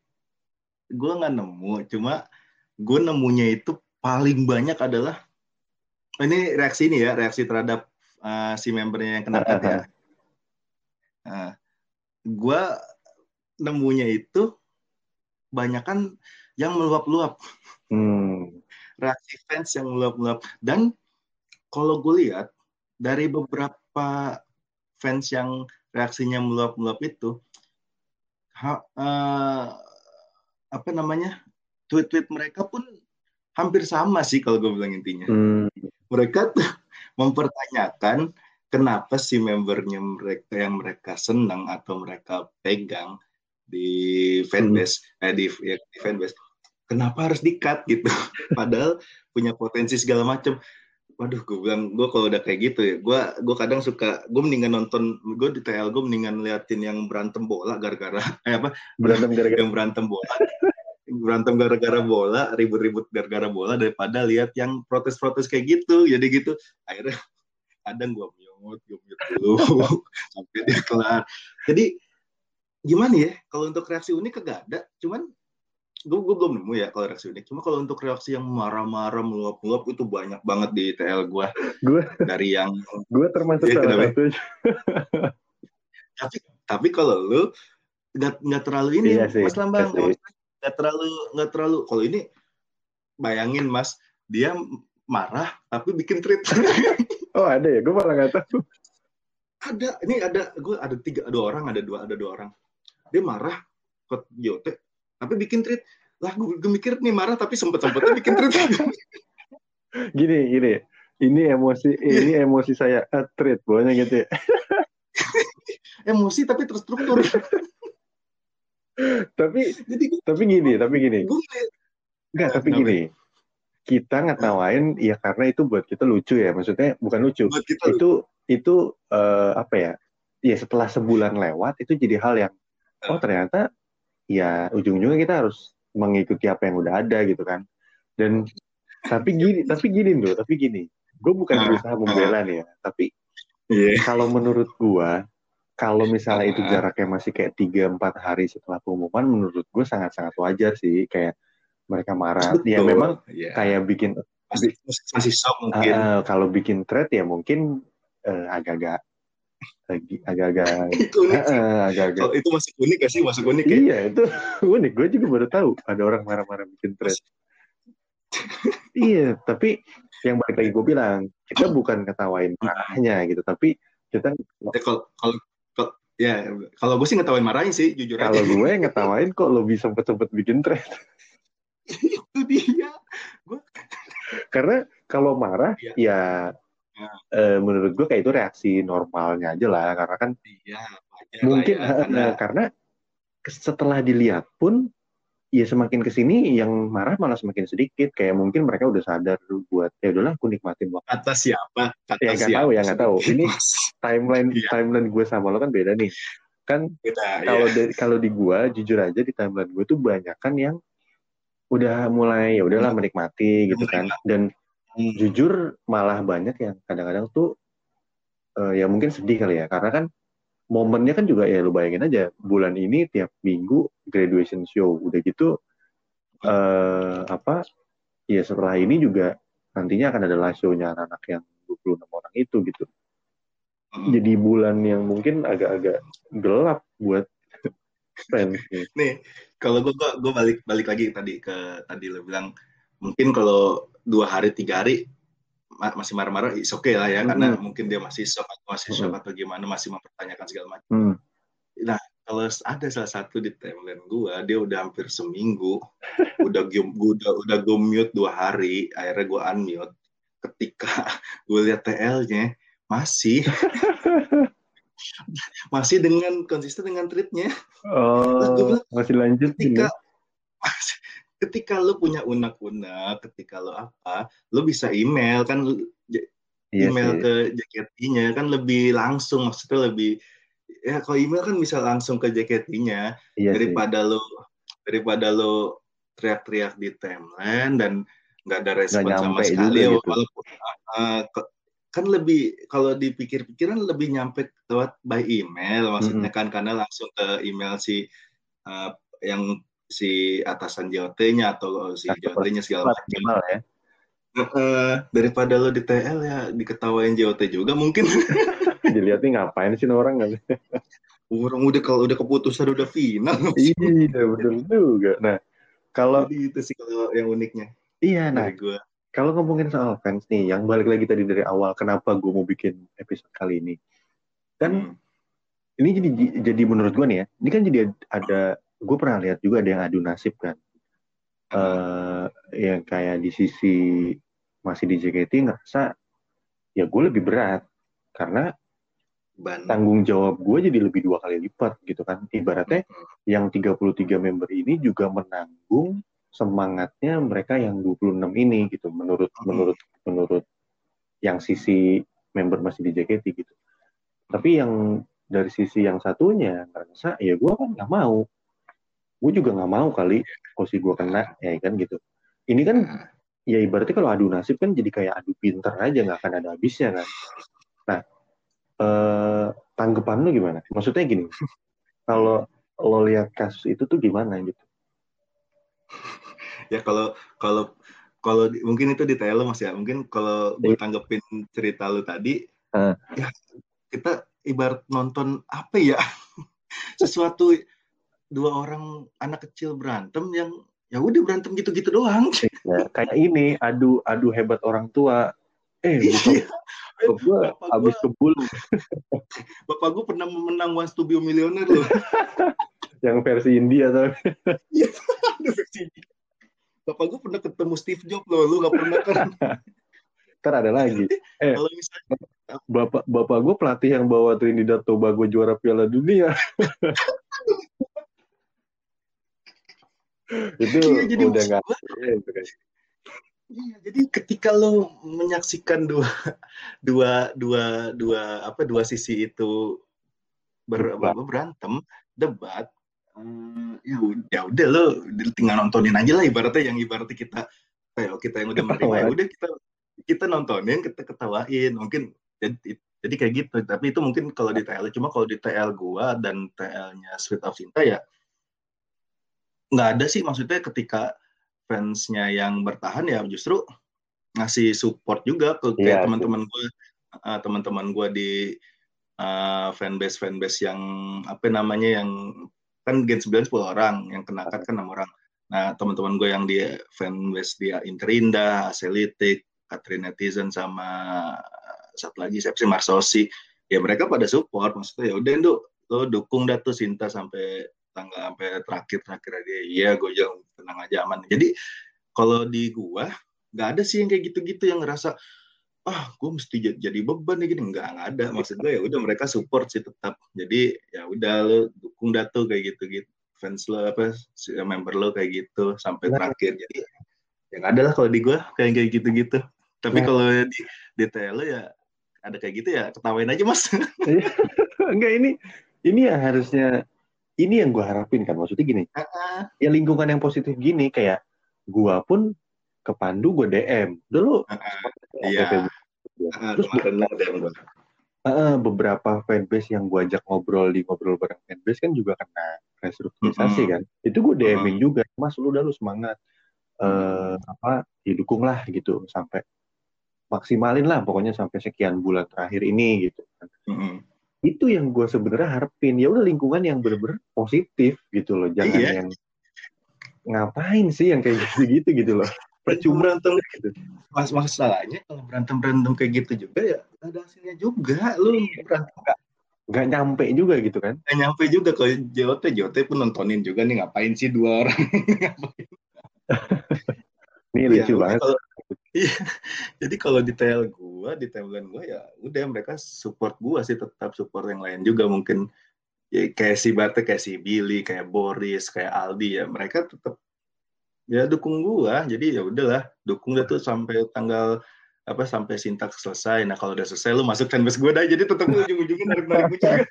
gue nggak nemu. Cuma gue nemunya itu paling banyak adalah ini reaksi ini ya, reaksi terhadap uh, si membernya yang kena cut ya. Nah, gue nemunya itu banyak kan yang meluap-luap, Hmm. reaksi fans yang meluap-luap. Dan kalau gue lihat dari beberapa fans yang reaksinya meluap-meluap itu, ha- eh, apa namanya tweet-tweet mereka pun hampir sama sih kalau gue bilang intinya. Hmm. Mereka tuh mempertanyakan kenapa si membernya mereka yang mereka senang atau mereka pegang di fanbase, eh di, ya, di fanbase, kenapa harus di-cut gitu? Padahal punya potensi segala macam. Waduh, gue bilang gue kalau udah kayak gitu ya, gue gue kadang suka gue mendingan nonton gue di TL gue mendingan liatin yang berantem bola gara-gara eh apa Berantem gara-gara yang berantem bola berantem gara-gara bola ribut-ribut gara-gara bola daripada lihat yang protes-protes kayak gitu. Jadi gitu. Akhirnya kadang gue mute gue mute dulu sampai dia kelar. Jadi gimana ya? Kalau untuk reaksi unik kagak ada. Cuman gue, gue belum nemu ya kalau reaksi unik. Cuma kalau untuk reaksi yang marah-marah meluap-meluap itu banyak banget di TL gue gue dari yang gue termasuk Iya, salah satu. tapi tapi kalau lu nggak nggak terlalu ini Iya sih, mas lambang iya. Nggak terlalu nggak terlalu. Kalau ini bayangin mas dia marah tapi bikin tweet Oh ada ya, gue malah nggak tahu. ada. Ini ada gue ada tiga ada orang ada dua ada dua orang. Dia marah ke Yote tapi bikin tweet lah gue, gue mikir nih marah tapi sempet sempetnya bikin tweet Gini gini, ini emosi ini emosi saya uh, treat pokoknya gitu ya. emosi tapi terstruktur tapi jadi gue tapi gini, tapi gini. gue Enggak, tapi Kenapa? gini. Kita ngetawain ya karena itu buat kita lucu ya. Maksudnya bukan lucu. buat kita Itu itu eh, apa ya? Ya setelah sebulan lewat itu jadi hal yang oh ternyata ya ujung-ujungnya kita harus mengikuti apa yang udah ada gitu kan. Dan tapi gini, tapi gini loh, tapi gini. Gue bukan Ah, berusaha membela nih ya, tapi Iya. kalau menurut gua kalau misalnya itu jaraknya masih kayak 3-4 hari setelah pengumuman menurut gue sangat-sangat wajar sih kayak mereka marah ya Betul. memang Iya. kayak bikin masih, masih shock mungkin ah, kalau bikin thread ya mungkin eh, agak-agak lagi agak-agak itu unik sih. ah, agak-agak Oh, itu masuk unik gak sih? Masuk unik ya? iya itu unik gue juga baru tahu ada orang marah-marah bikin thread iya tapi yang balik lagi gue bilang kita bukan ketawain marahnya gitu tapi kita Ya, kalau- ya kalau gue sih ngetawain marahin sih jujur kalau aja. gue ngetawain kok lebih sempet-sempet bikin thread itu dia. karena kalau marah Iya. ya Ya. eh, menurut gue kayak itu reaksi normalnya aja lah karena kan wajar mungkin lah ya, eh, karena eh, karena setelah dilihat pun ya semakin ke sini yang marah malah semakin sedikit kayak mungkin mereka udah sadar buat ya udahlah aku nikmatin waktu kata siapa? Kata ya nggak siapa? tahu ya nggak tahu ini timeline Iya. timeline gue sama lo kan beda nih kan kalau ya. dari- kalau di gue jujur aja di timeline gue tuh banyak kan yang udah mulai ya udahlah menikmati gitu kan dan Hmm. jujur malah banyak yang kadang-kadang tuh eh, ya mungkin sedih kali ya karena kan momennya kan juga ya lu bayangin aja bulan ini tiap minggu graduation show. Udah gitu eh apa ya setelah ini juga nantinya akan ada live show-nya anak-anak yang 26 orang itu gitu. Jadi bulan yang mungkin agak-agak gelap buat fans nih. Kalau gue gue balik balik lagi tadi ke tadi lo bilang mungkin kalau dua hari tiga hari masih marah-marah is oke lah ya karena Mm-mm. mungkin dia masih shock atau masih shock Mm-mm. atau gimana masih mempertanyakan segala macam. Hmm. Kalau ada salah satu di timeline gue dia udah hampir seminggu udah gue udah udah gue mute dua hari akhirnya gue unmute ketika gue lihat TL-nya masih masih dengan konsisten dengan gue Oh, bilang, masih lanjut ketika gitu. Ketika lo punya unak-unak ketika lo apa lo bisa email kan Iya email sih. ke JKT-nya kan lebih langsung maksudnya lebih ya kalau email kan bisa langsung ke JKT-nya Iya sih. daripada lo daripada lo teriak-teriak di timeline dan nggak ada respon sama nyampe sekali gitu. walaupun uh, kan lebih kalau dipikir-pikiran lebih nyampe lewat by email maksudnya kan karena langsung ke email si uh, yang si atasan JOT-nya atau si JOT-nya segala macam ya. Eh, daripada lo di TL ya diketawain JOT juga mungkin Dilihat nih ngapain sih orang nggak? orang udah kalau udah keputusan udah final Iya betul juga. Nah kalau jadi itu sih kalau yang uniknya iya nah gue kalau ngomongin soal fans nih, yang balik lagi tadi dari awal, kenapa gue mau bikin episode kali ini? Kan ini jadi jadi menurut gue nih ya, ini kan jadi ada, gue pernah lihat juga ada yang adu nasib kan, eh yang kayak di sisi masih di JKT ngerasa ya gue lebih berat karena ban tanggung jawab gue jadi lebih dua kali lipat gitu kan, ibaratnya yang 33 member ini juga menanggung semangatnya mereka yang 26 ini gitu menurut Mhm. menurut menurut yang sisi member masih di JKT gitu. Tapi yang dari sisi yang satunya ngerasa ya gue kan nggak mau. Gue juga nggak mau kali posisi gue kena ya kan gitu. Ini kan ya ibaratnya kalau adu nasib kan jadi kayak adu pinter aja nggak akan ada habisnya kan. Nah eh, tanggapan lu gimana? Maksudnya gini, kalau lo lihat kasus itu tuh gimana gitu? ya kalau kalau kalau mungkin itu detail lo mas ya mungkin kalau gue Iya. tanggepin cerita lo tadi Ah. ya kita ibarat nonton apa ya sesuatu dua orang anak kecil berantem yang ya udah berantem gitu-gitu doang Ya, kayak ini adu adu hebat orang tua. Eh, Iya. gue Bapak abis gua- kebul bapak gue pernah menang to be a Millionaire loh yang versi India tuh. Aduh, bapak gue pernah ketemu Steve Jobs loh lu gak pernah kan Ntar ada lagi. Eh. kalau misalnya Bapak bapak gue pelatih yang bawa Trinidad Tobago juara Piala Dunia. Itu Iya, jadi udah nggak ya, kan. Iya, jadi ketika lo menyaksikan dua dua dua dua apa dua sisi itu ber, Debat. apa, berantem, debat, eh, ya udah ya udah lo tinggal nontonin aja lah ibaratnya yang ibaratnya kita kayak kita yang udah menerima ya udah kita kita nontonin kita ketawain mungkin jadi jadi kayak gitu tapi itu mungkin kalau di TL cuma kalau di TL gua dan TL-nya Sweet of Cinta ya nggak ada sih maksudnya ketika fansnya yang bertahan ya justru ngasih support juga ke kayak Iya, teman-teman gue uh, teman-teman gue di uh, fanbase fanbase yang apa namanya yang kan Gen 9 10 orang yang kena kan 6 orang. Nah teman-teman gue yang di fanbase dia Interinda, Aselitik, Katrin Netizen sama satu lagi siapa sih Marsosi. Ya mereka pada support maksudnya ya udah lo dukung dah tuh Sinta sampai tanggal sampai terakhir terakhir dia iya gue jangan tenang aja aman. Jadi kalau di gua nggak ada sih yang kayak gitu-gitu yang ngerasa ah gue mesti jadi, jadi beban nih gini. Nggak nggak ada. Maksud gue ya udah mereka support sih tetap. Jadi ya udah lo dukung dah tuh kayak gitu gitu fans lo apa member lo kayak gitu sampai Nah. terakhir jadi ya nggak ada lah kalau di gue kayak kayak gitu gitu tapi Nah. kalau di TL ya ada kayak gitu ya ketawain aja mas. Enggak ini ini yang harusnya ini yang gue harapin kan maksudnya gini. Ya lingkungan yang positif gini kayak gua pun ke Pandu gue DM dulu iya. Ah, terus ada yang gue eh, beberapa fanbase yang gue ajak ngobrol di ngobrol bareng fanbase kan juga kena restrukturisasi Mm-mm. kan. Itu gue DM-in juga mas lu udah lu semangat. Eh apa didukung lah gitu. Sampai maksimalin lah pokoknya sampai sekian bulan terakhir ini gitu kan. Mm-mm. Itu yang gue sebenarnya harapin. Ya udah lingkungan yang bener-bener positif gitu loh. Jangan Iya. yang ngapain sih yang kayak gitu-gitu gitu loh. Percuma berantem gitu. Mas masalahnya kalau berantem berantem kayak gitu juga ya ada hasilnya juga. Lu berantem nggak? Nyampe juga gitu kan. Nggak nyampe juga. Kalau JOT JOT pun nontonin juga nih. Ngapain sih dua orang ini? Iya, lucu udah banget. kalau- Iya. Jadi kalau di TL gua, di timeline gua ya udah mereka support gua sih tetap support yang lain juga mungkin ya kayak si Bate, kayak si Billy, kayak Boris, kayak Aldi ya mereka tetap ya dukung gua. Jadi ya udahlah, dukung dia tuh sampai tanggal apa sampai sintaks selesai. Nah kalau udah selesai lu masuk fanbase gua dah. Jadi tetap ujung-ujungnya narik-narik juga.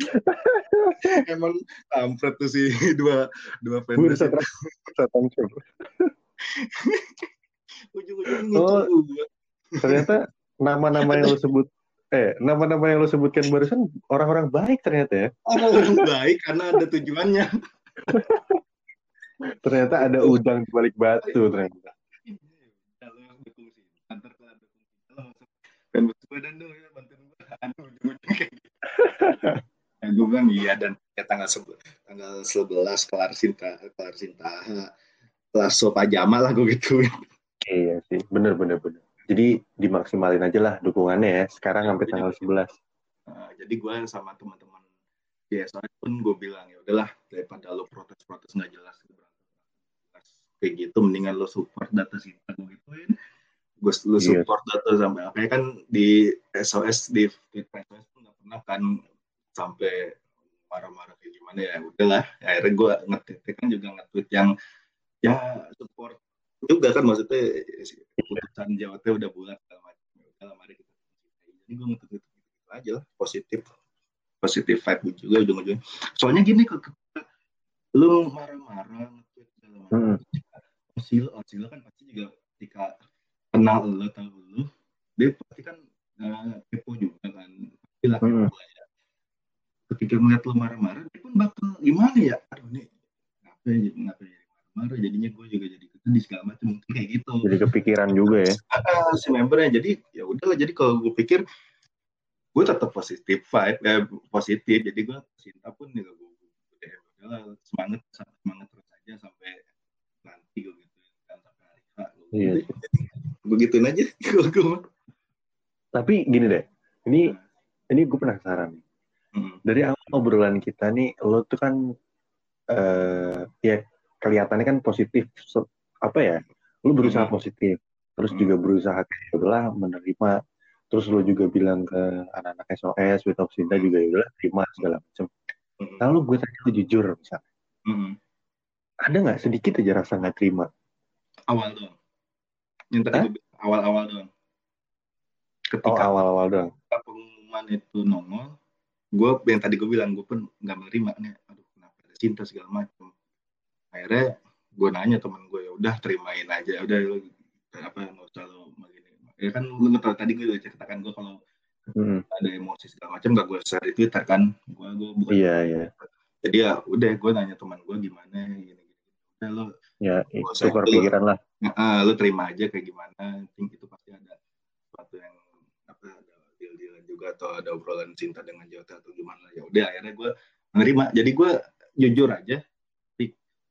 Emang kampret tuh si dua dua fanbase. Ujung-ujungnya Oh. ternyata nama-nama yang lo sebut eh nama-nama yang lo sebutkan barusan orang-orang baik ternyata ya orang baik karena ada tujuannya. ternyata ada udang di balik batu ternyata dan badan dong ya, bantuin gue. Aduh, ujung-ujungnya kayak gitu. Gue bilang iya dan ya tanggal sebe- tanggal 11 kelar Sinta, kelar Sintaha, kelas so pajama lah gue gitu. iya sih bener bener bener jadi dimaksimalin aja lah dukungannya ya sekarang sampai tanggal 11 Nah, jadi gue sama teman-teman di SOS pun gue bilang ya udahlah daripada lo protes-protes nggak jelas kayak gitu mendingan lo support data Sinta gue gituin. Gue lo Iya. support data sampai apa kan di SOS di SOS pun nggak pernah kan sampai marah-marah kayak gimana ya udahlah. Akhirnya gue nge-tweet kan juga nge-tweet yang ya support juga kan maksudnya keputusan Jawa Tengah udah bulat segala macam. Ya mari kita jadi gue nge-tweet gitu, aja lah positif. Positif vibe juga ujung-ujungnya. Soalnya gini kok lu marah-marah nge-tweet segala macam Hmm. Osilo Osilo kan pasti juga ketika kenal lu tahu lu dia pasti kan eh, kepo juga kan. Pasti lah Hmm. ya. Ketika ngeliat lu marah-marah dia pun bakal gimana ya? Aduh nih ngapain jadi ngapain marah-marah jadinya gue juga jadi sedih segala macam mungkin kayak gitu. Jadi kepikiran juga ya. Ah, si membernya. Jadi ya udahlah. Jadi kalau gue pikir gue tetap positif vibe eh, positif. Jadi gue cinta pun juga gue ya udahlah. Semangat semangat terus aja sampai nanti gue gitu kan sampai hari H. Iya. gue gituin aja. Gue tapi gini deh. Ini ini gue penasaran nih. Hmm. dari awal obrolan kita nih lo tuh kan eh ya kelihatannya kan positif apa ya lo berusaha Hmm. positif terus Hmm. juga berusaha kayak udahlah menerima. Terus lo juga bilang ke anak-anak SOS with of Sinta juga ya terima segala macam Hmm. lalu gue tanya lo jujur misalnya. Hmm. ada nggak sedikit aja rasa nggak terima? Awal doang. Yang tadi awal-awal doang. Oh ketika awal-awal doang. pengumuman itu nongol gue yang tadi gue bilang gue pun nggak menerima nih aduh kenapa ada cinta segala macam akhirnya gue nanya teman gue ya udah terimain aja. Ya udah lu apa nggak usah lo begini ya kan lu tadi gue udah ceritakan gue kalau Hmm, ada emosi segala macam gak gue share di twitter kan. Gue gue bukan iya iya. Jadi ya udah gue nanya teman gue gimana gini gini udah lo ya share tukar pikiran lah. Ah, lu terima aja kayak gimana. Think itu pasti ada sesuatu yang apa ada deal dealan juga atau ada obrolan cinta dengan Jota atau gimana. Ya udah akhirnya gue menerima jadi gue jujur aja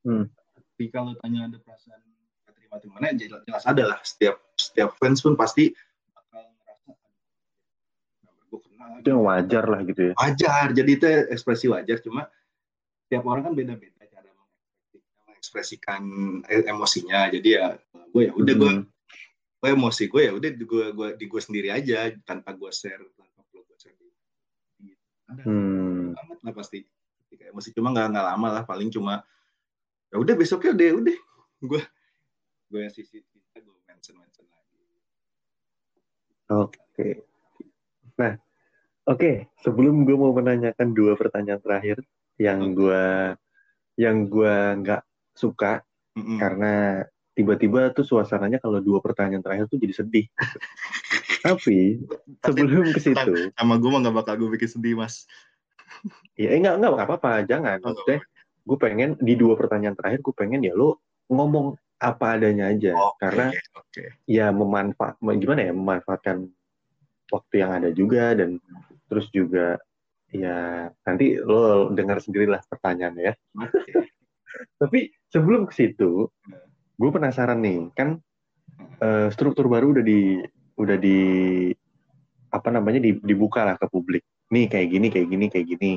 Hmm. tapi kalau tanya ada perasaan gak terima atau gimana jelas, jelas ada lah setiap setiap fans pun pasti bakal ngerasa gue kenal itu yang wajar lah gitu ya wajar jadi itu ekspresi wajar cuma tiap orang kan beda-beda cara mengekspresi- mengekspresikan e- emosinya jadi ya gue ya udah gue Hmm. gue emosi gue ya udah gue gue di gue sendiri aja tanpa gue share tanpa perlu gue share gitu. ada Hmm. amat lah pasti ketika emosi cuma nggak nggak lama lah paling cuma ya udah besoknya udah udah gue gue yang sisi kita gue mention mention lagi Oke. Nah, oke. Sebelum gue mau menanyakan dua pertanyaan terakhir yang gue yang gue nggak suka Mm-mm. karena tiba-tiba tuh suasananya kalau dua pertanyaan terakhir tuh jadi sedih. Tapi sebelum ke situ, sama gue mah nggak bakal gue bikin sedih mas ya eh, nggak nggak nggak apa-apa, jangan. Oh, Maksudnya gue pengen di dua pertanyaan terakhir gue pengen ya lo ngomong apa adanya aja. Oke, karena oke. ya memanfaat gimana ya memanfaatkan waktu yang ada juga dan terus juga ya nanti lo dengar sendirilah pertanyaannya ya. oke. Tapi sebelum ke situ, gue penasaran nih kan eh, struktur baru udah di udah di apa namanya di- dibuka lah ke publik. Nih kayak gini kayak gini kayak gini.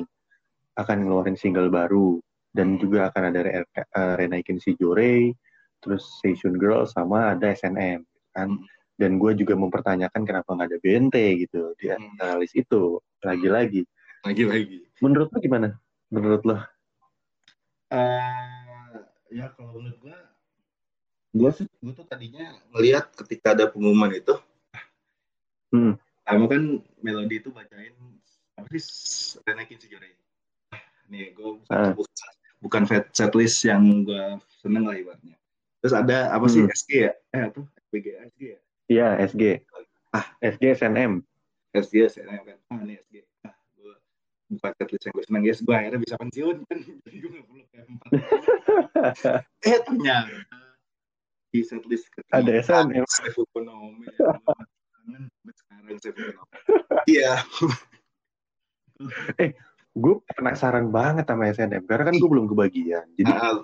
Akan ngeluarin single baru dan juga akan ada Re- eh, renaikin si Jorei, terus Seishun Girl sama ada SNM kan. Dan gue juga mempertanyakan kenapa nggak ada BNT gitu di Hmm. analis itu lagi-lagi. lagi lagi Menurut lo gimana? Menurut lo? Eh, ya kalau menurut gue gue sih gue tuh tadinya ngelihat ketika ada pengumuman itu Hmm. kamu kan melodi itu bacain apa sih renaikin sejore nih gue Ah. Bukan, set setlist yang gue seneng lah ibaratnya. Terus ada apa sih Hmm. SG ya? Eh apa? SBG SG ya? Iya SG. Ah. SG SNM. SG saya kan? Ah nih SG ah gue bukan setlist yang gue seneng. Yes gue akhirnya bisa pensiun kan? Jadi gue gak perlu kayak empat eh ternyata di setlist ketiga Ada SNM. Safe Ekonomi sekarang Safe Ekonomi. Iya Gue penasaran banget sama SNM karena kan gue belum kebagian. Jadi Ah,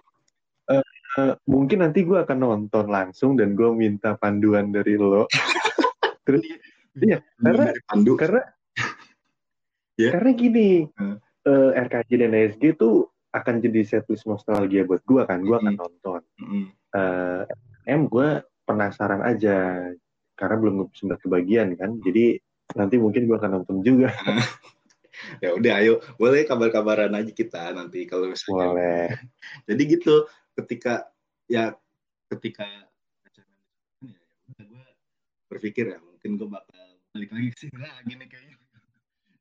eh, mungkin nanti gue akan nonton langsung dan gue minta panduan dari lo. Terus Iya, karena- Pandu karena Ya. karena gini Hmm. eh, RKJ dan SG tuh akan jadi setlist nostalgia buat gue kan. Gue akan nonton. Mm. Eh, M gue penasaran aja karena belum sempat kebagian kan. Jadi nanti mungkin gue akan nonton juga. ya udah ayo. Boleh kabar-kabaran aja kita nanti kalau misalnya Boleh. jadi gitu ketika ya ketika ya udah gue berpikir ya mungkin gue bakal balik lagi sini lagi nih kayaknya.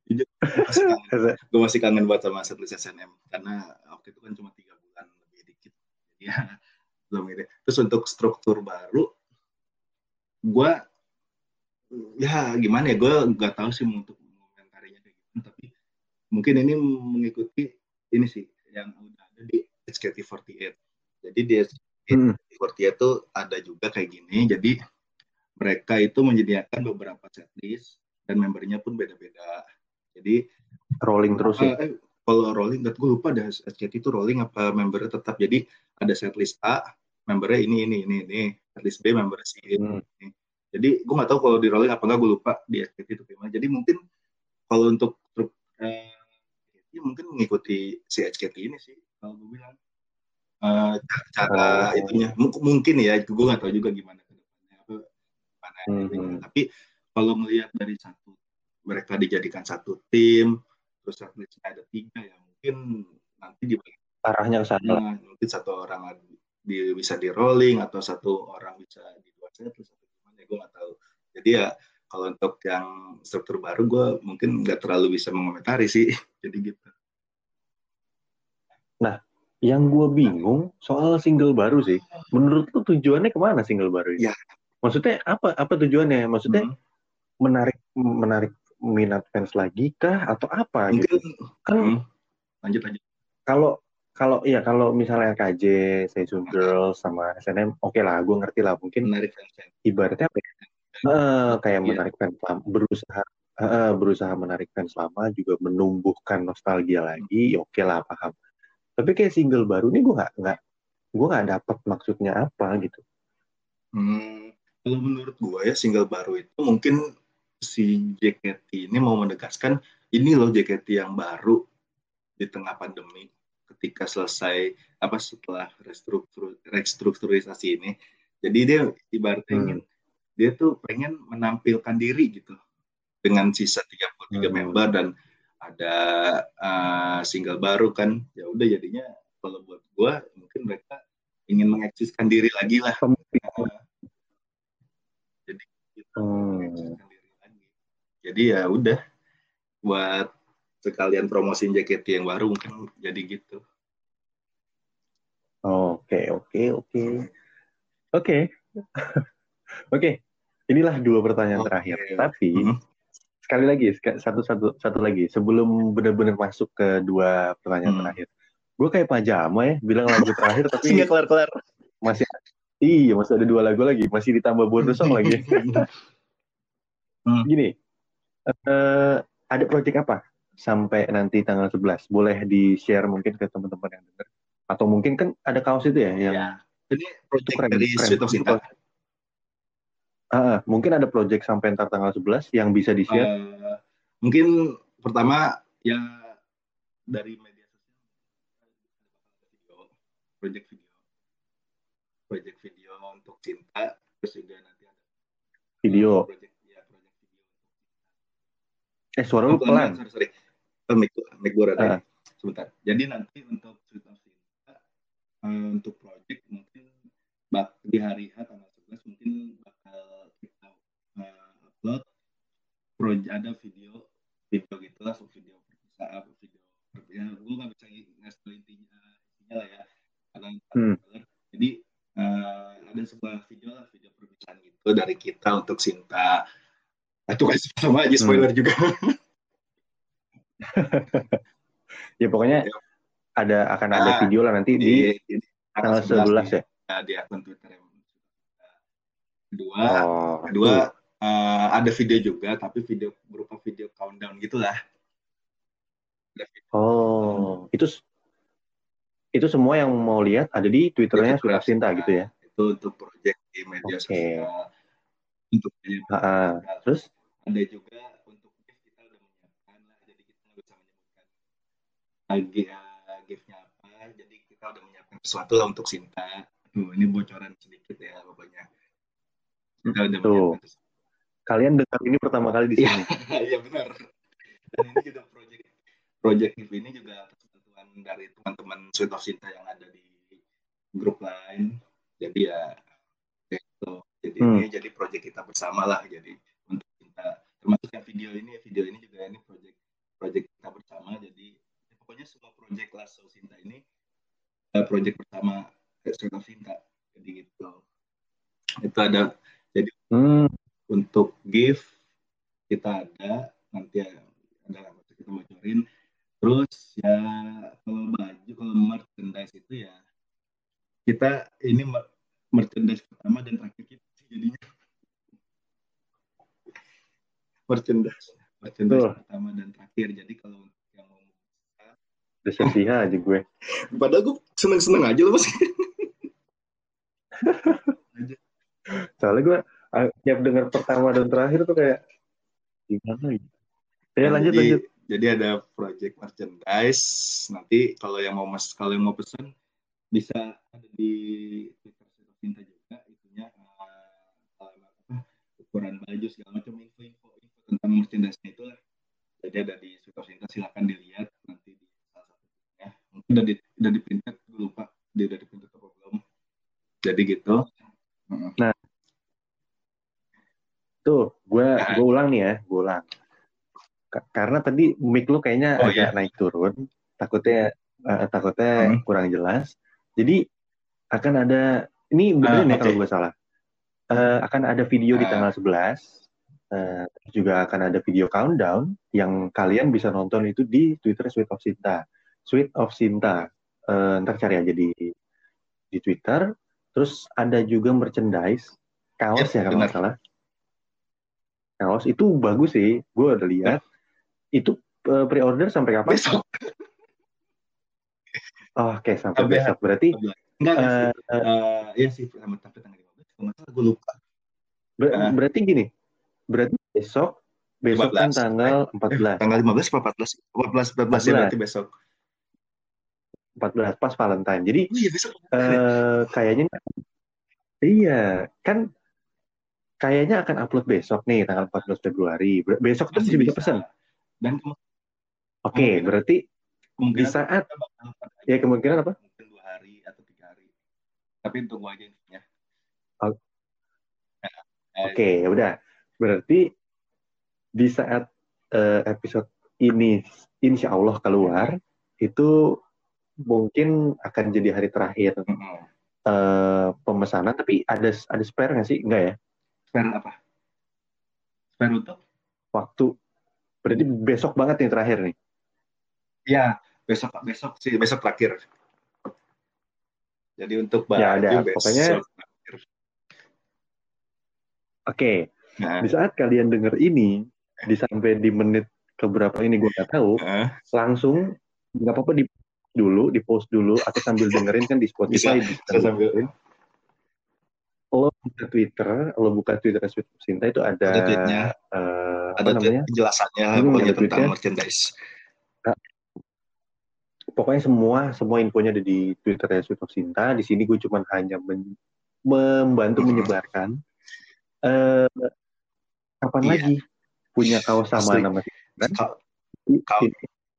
Gue masih kangen. banget sama setlist SNM karena waktu itu kan cuma tiga bulan lebih dikit. Jadi ya belum ini. Terus untuk struktur baru gue ya gimana ya gue nggak tahu sih untuk komentarinya kayak gimana tapi mungkin ini mengikuti ini sih yang udah ada di HKT48 jadi di Hmm. HKT48 tuh ada juga kayak gini jadi mereka itu menyediakan beberapa setlist dan membernya pun beda-beda jadi Rolling terus ya. Eh, kalau rolling, gue lupa ada SCT itu rolling apa membernya tetap. Jadi ada setlist A, membernya ini ini ini ini, setlist B membernya si ini. Hmm. ini. Jadi gue nggak tahu kalau di rolling apa nggak gue lupa di SCT itu gimana. Jadi mungkin kalau untuk eh, ya mungkin mengikuti si SCT ini sih kalau gue bilang Eh, cara Oh. itunya Mung- mungkin ya gue nggak tahu juga gimana ke depannya apa gimana Hmm. tapi kalau melihat dari satu mereka dijadikan satu tim terus setlistnya ada tiga ya mungkin nanti di Arahnya ke sana. Nah, mungkin satu orang di, bisa di rolling atau satu orang bisa di dua setlist atau gimana ya gue nggak tahu jadi ya kalau untuk yang struktur baru gue mungkin nggak terlalu bisa mengomentari sih jadi gitu Yang gue bingung soal single baru sih. Menurut lu tujuannya ke mana single baru ini? Ya. Maksudnya apa? Apa tujuannya? Maksudnya Hmm. menarik menarik minat fans lagi kah atau apa mungkin gitu? Kan Hmm. lanjut lanjut kalau kalau iya kalau misalnya KJ, Season Girls sama SNM, oke lah, gue ngerti lah. Mungkin menarik fans ibaratnya apa ya? Eh, kayak Iya. menarik fans lama, berusaha eh, berusaha menarik fans lama juga menumbuhkan nostalgia lagi. ya Oke lah, paham. Tapi kayak single baru ini gue nggak nggak gue nggak dapet maksudnya apa gitu. Hmm, kalau menurut gua ya single baru itu mungkin si JKT ini mau menegaskan ini loh JKT yang baru di tengah pandemi ketika selesai apa setelah restruktur restrukturisasi ini. Jadi dia ibaratnya Hmm. ingin dia tuh pengen menampilkan diri gitu dengan sisa 33 Hmm. member dan ada uh, single baru kan ya udah jadinya kalau buat gua mungkin mereka ingin mengeksiskan diri lagi lah Uh, jadi gitu, Hmm. diri lagi jadi ya udah buat sekalian promosiin JKT yang baru mungkin jadi gitu Oke, oke, oke. Oke. Oke. Inilah dua pertanyaan Oke. terakhir. Tapi Mhm. sekali lagi satu satu satu lagi sebelum benar-benar masuk ke dua pertanyaan Hmm. terakhir. Gue kayak pajama ya bilang lagu terakhir tapi Nggak kelar-kelar. masih iya masih ada dua lagu lagi masih ditambah bonus song lagi. Hmm. Gini, eh, ada project apa sampai nanti tanggal 11? Boleh di-share mungkin ke teman-teman yang dengar? Atau mungkin kan ada kaos itu ya yang Ya. Ini keren, dari keren. Sweet of. Ah, mungkin ada project sampai ntar tanggal 11 yang bisa di-share. Eh, mungkin pertama ya dari media sosial video, project video, project video untuk cinta, terus juga nanti ada video. project ya project video. Eh, suara lu Oh, pelan. Sorry sorry, Eh, mic mic gua rada. Sebentar. Jadi nanti untuk of Sinta eh, untuk project mungkin bak di hari H tanggal 11 mungkin bakal kita eh, upload project ada video video gitu lah video perpisahan video ya gue nggak bisa ngasih intinya intinya lah ya. Karena Hmm. jadi eh, ada sebuah video lah video perpisahan gitu dari kita untuk Sinta. Nah, itu kan sama aja spoiler juga. Ya pokoknya ada akan ada Ah, video lah nanti di di, di tanggal 11 ya. ya, di akun Twitter yang kedua. Oh, kedua eh, ada video juga tapi video berupa video countdown gitulah. Oh, itu itu semua yang mau lihat ada di Twitternya Twitter Sudah Cinta gitu ya. itu untuk project di media Oke. sosial. Untuk media Ah, ah. Terus? Ada juga untuk gift kita udah menyiapkan lah. Jadi kita nggak bisa menyebutkan lagi uh, giftnya apa. Jadi kita udah menyiapkan sesuatu lah untuk Sinta. Tuh ini bocoran sedikit ya pokoknya kita udah Tuh. menyiapkan sesuatu kalian dengar ini pertama kali di Iya. sini. Iya benar. Dan ini juga project project ini juga bantuan dari teman-teman Sweet of Sinta yang ada di grup lain. Jadi ya itu. Jadi Hmm. ini jadi project kita bersama lah. Jadi untuk kita termasuk yang video ini, video ini juga ini project project kita bersama. Jadi ya pokoknya semua project Last of Sinta ini eh, project bersama Sweet of Sinta. Jadi gitu. Itu ada Hmm, untuk gift kita ada. Nanti ada nanti kita bocorin terus ya kalau baju kalau merchandise itu ya kita ini mer- merchandise pertama dan terakhir kita sih jadinya. Merchandise. Merchandise Betul. pertama dan terakhir. Jadi kalau yang mau udah aja gue. padahal gue seneng seneng aja loh mas. Soalnya gue tiap dengar pertama dan terakhir tuh kayak gimana gitu. Ya lanjut jadi, lanjut. jadi ada project merchandise nanti kalau yang mau mas kalau yang mau pesan bisa ada di Twitter Cinta juga itunya apa, ukuran baju segala macam info info info tentang merchandise-nya itu lah jadi ada di of Cinta silakan dilihat nanti di salah satu ya mungkin udah di udah di printed gue lupa dia udah di printed apa belum jadi gitu Heeh. Tuh, gue Nah. gue ulang nih ya, gue ulang. Ka- karena tadi mic lu kayaknya Oh, agak iya. naik turun, takutnya eh, takutnya Hmm. kurang jelas. Jadi akan ada ini benerin Ah, ya kalau gue salah. Eh, akan ada video di Ah. tanggal 11. Eh, juga akan ada video countdown yang kalian bisa nonton itu di Twitter Sweet of Sinta. Sweet of Sinta. Eh, ntar cari aja di di Twitter. Terus ada juga merchandise kaos ya Ya, kalau nggak benar. salah. Kaos itu bagus sih, gue udah lihat. Itu eh, pre-order sampai kapan? besok Oh, Oke, sampai Sampai besok. Berarti enggak eh, sih eh, Eh, tapi tanggal 15 kalau nggak salah gue lupa ber- Ah. berarti gini. Berarti besok besok kan 15. tanggal 14. tanggal 15 apa 14 14 14 ya berarti besok 14 pas Valentine. Jadi oh iya besok eh kayaknya iya, kan kayaknya akan upload besok nih tanggal 14 Februari. Besok tuh Masih bisa pesan. Dan Oke, berarti di saat ya kemungkinan apa? mungkin dua hari atau tiga hari. Tapi tunggu aja. Eh, Oke, ya udah. Berarti di saat eh, episode ini insya Allah keluar itu mungkin akan jadi hari terakhir mm-mm. eh, pemesanan. Tapi ada ada spare nggak sih? Enggak ya? Spare apa? Spare untuk? Waktu. Berarti besok banget nih terakhir nih. Ya, besok besok sih besok terakhir. Jadi untuk Ya, baju ada. besok Pokoknya- terakhir. Oke, Nah, di saat kalian denger ini, di sampai di menit keberapa ini gue nggak tahu, eh, langsung nggak apa-apa di dulu, di post dulu, atau sambil dengerin kan di Spotify. Bisa, bisa sambil buka Twitter, lo buka Twitter Sweet Cinta itu ada, Ada tweetnya. apa ada namanya? penjelasannya Hmm, ada tentang tweetnya. merchandise. Pokoknya semua semua infonya ada di Twitter Sweet of Cinta. Di sini gue cuma hanya men- membantu Hmm. menyebarkan. Eh, kapan Iya. lagi punya kaos sama Asli. nama? Ka- Ini,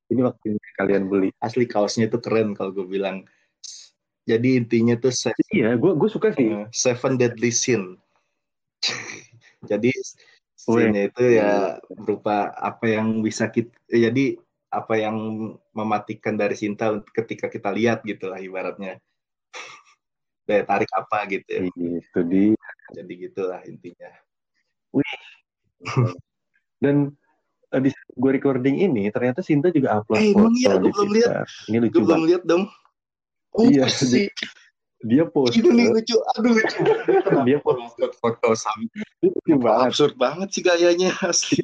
ini waktunya kalian beli. Asli kaosnya itu keren kalau gue bilang. Jadi intinya tuh se- Iya, gue gue suka sih. eh, Seven Deadly Sin. Jadi sin itu ya berupa apa yang bisa kita jadi apa yang mematikan dari cinta ketika kita lihat gitu lah ibaratnya. Daya tarik apa gitu ya. Itu dia. Jadi gitulah intinya. Dan eh, di gue recording ini ternyata Sinta juga upload Eh, foto emang iya, di gue belum Twitter. Ini lucu Gue belum lihat dong. Oh, Iya, sih. Dia post. Ini nih lucu. Aduh lucu. Dia upload foto sama lucu banget. absurd banget sih gayanya asli.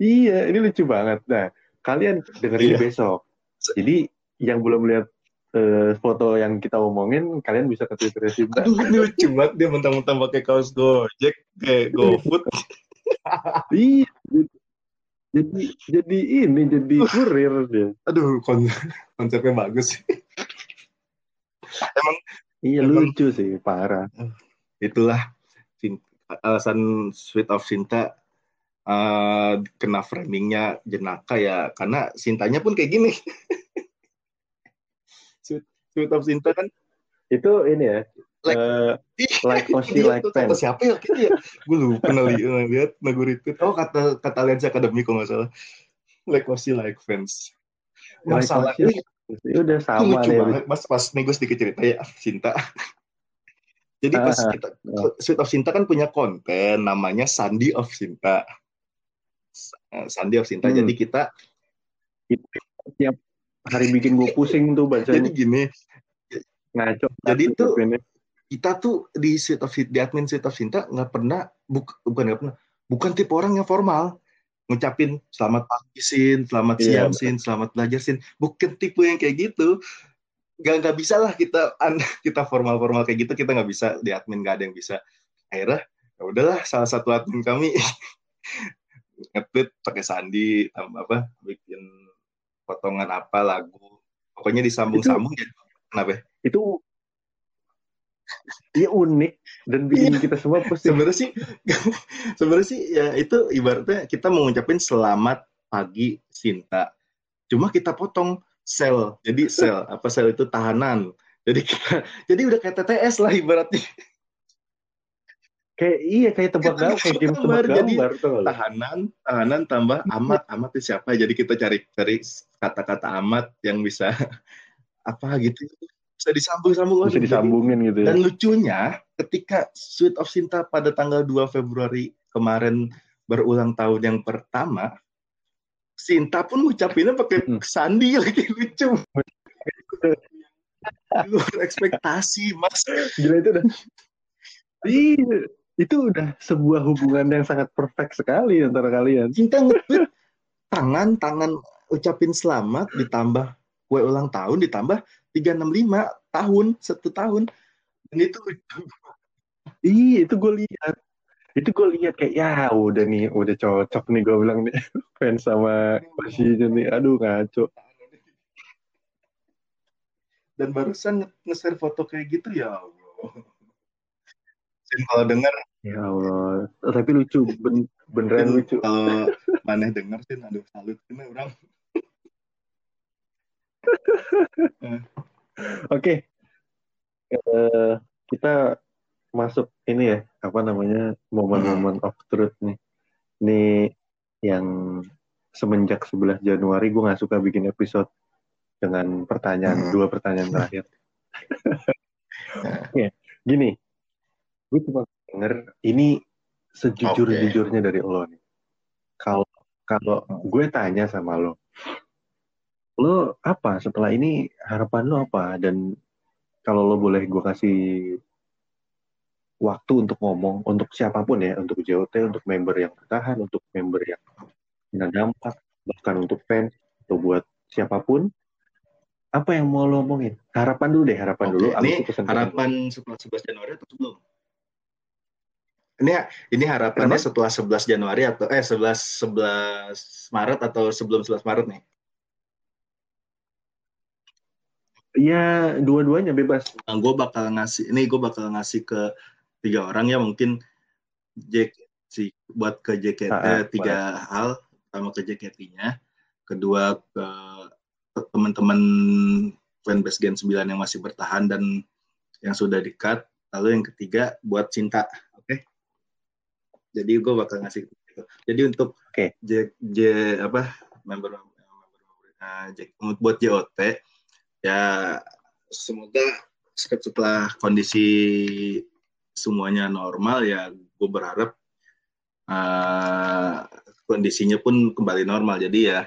Iya, ini lucu banget. Nah, kalian dengerin Iya. besok. Jadi yang belum lihat eh, foto yang kita omongin, kalian bisa ke Twitter Sinta. Aduh ini lucu banget dia mentang-mentang pakai kaos Gojek kayak GoFood. Iya. Jadi jadi ini jadi kurir dia. Aduh kon konsepnya bagus. Emang Iya Emang- lucu sih, parah. itulah Sin- alasan Sweet of Sinta eh, kena framingnya jenaka ya karena Sintanya pun kayak gini. Sweet, Sweet of Sinta kan Itu ini ya. Like- eh, Like Oshi, like tuh kata fans. siapa ya ya? Gue lupa pernah li- pernah lihat nagu retweet. Oh kata kata Aliansi Academy kalau nggak salah. Like Oshi, like fans. like Masalahnya Oshi, ya udah itu sama lucu deh. banget mas pas nih gue sedikit cerita ya Sinta. Jadi pas Ah, kita Sweet of Sinta kan punya konten namanya Sandi of Sinta. Eh, Sandi of Sinta. Hmm. Jadi kita Tiap hari bikin gue pusing tuh jadi bacanya gini, ngaco. jadi ini. Kita tuh di Sweet of di admin Sweet of Sinta nggak pernah buk, bukan nggak pernah bukan tipe orang yang formal. Ngucapin selamat pagi sin, selamat Iya, siang sin, selamat belajar sin, bukan tipe yang kayak gitu. Gak nggak bisa lah kita an- kita formal formal kayak gitu. Kita nggak bisa di admin nggak ada yang bisa. Akhirnya ya udahlah salah satu admin kami nge-tweet pakai sandi apa bikin potongan apa lagu. Pokoknya disambung-sambung jadi kenapa ya? itu Iya unik. Dan bikin kita semua pusing. sebenarnya sih sebenarnya sih ya itu ibaratnya kita mau ngucapin selamat pagi Sinta. Cuma kita potong sel. Jadi sel apa sel itu tahanan. Jadi kita jadi udah kayak TTS lah ibaratnya. Kayak iya kayak tebak Kita gambar, kayak game gambar, tebak jadi gambar tuh. tahanan tahanan tambah amat amat itu siapa? Jadi kita cari cari kata-kata amat yang bisa apa gitu bisa disambung-sambung Bisa disambungin gitu ya. Dan lucunya, ketika Sweet of Sinta pada tanggal 2 Februari kemarin berulang tahun yang pertama, Sinta pun ngucapinnya pakai Mm. sandi lagi lucu. Luar ekspektasi, Mas. Gila itu udah. Iya, itu udah sebuah hubungan yang sangat perfect sekali antara kalian. Sinta nge-tweet tangan, tangan ucapin selamat ditambah kue ulang tahun ditambah 365 tahun, satu tahun. Dan itu. Iya, itu gue lihat. Itu gue lihat kayak ya udah nih, udah cocok nih gue bilang nih fans sama Persija nih. Aduh ngaco. Dan barusan nge- nge-share foto kayak gitu ya Allah. Sin kalau dengar Ya Allah, tapi lucu, ben- beneran lucu. Kalau maneh denger sih, aduh salut ini orang. Oke, Eh, kita masuk ini ya, apa namanya, momen-momen of truth nih. Ini yang semenjak 11 Januari gue nggak suka bikin episode dengan pertanyaan, Hmm. dua pertanyaan terakhir. Oke, gini, gue cuma denger ini sejujur-jujurnya dari lo nih. Kalau kalau gue tanya sama lo, lo apa setelah ini harapan lo apa? Dan kalau lo boleh gue kasih waktu untuk ngomong untuk siapa pun ya, untuk JOT, untuk member yang bertahan, untuk member yang kena dampak, bahkan untuk fans atau buat siapa pun, apa yang mau lo omongin? Harapan dulu deh, harapan Oke, dulu. ini harapan setelah 11 Januari atau sebelum? Ini ini harapannya Kenapa? setelah 11 Januari atau eh 11 11 Maret atau sebelum 11 Maret nih? Iya, dua-duanya bebas. Nah, gue bakal ngasih ini gue bakal ngasih ke tiga orang ya mungkin Jack si buat ke JKT Ah, ah, tiga hal pertama ke JKT-nya kedua ke, teman-teman fanbase Gen 9 yang masih bertahan dan yang sudah di-cut lalu yang ketiga buat cinta oke jadi gue bakal ngasih gitu. jadi untuk Oke. J, J apa member member, member uh, J- buat JOT ya semoga setelah kondisi semuanya normal ya gue berharap uh, kondisinya pun kembali normal. Jadi ya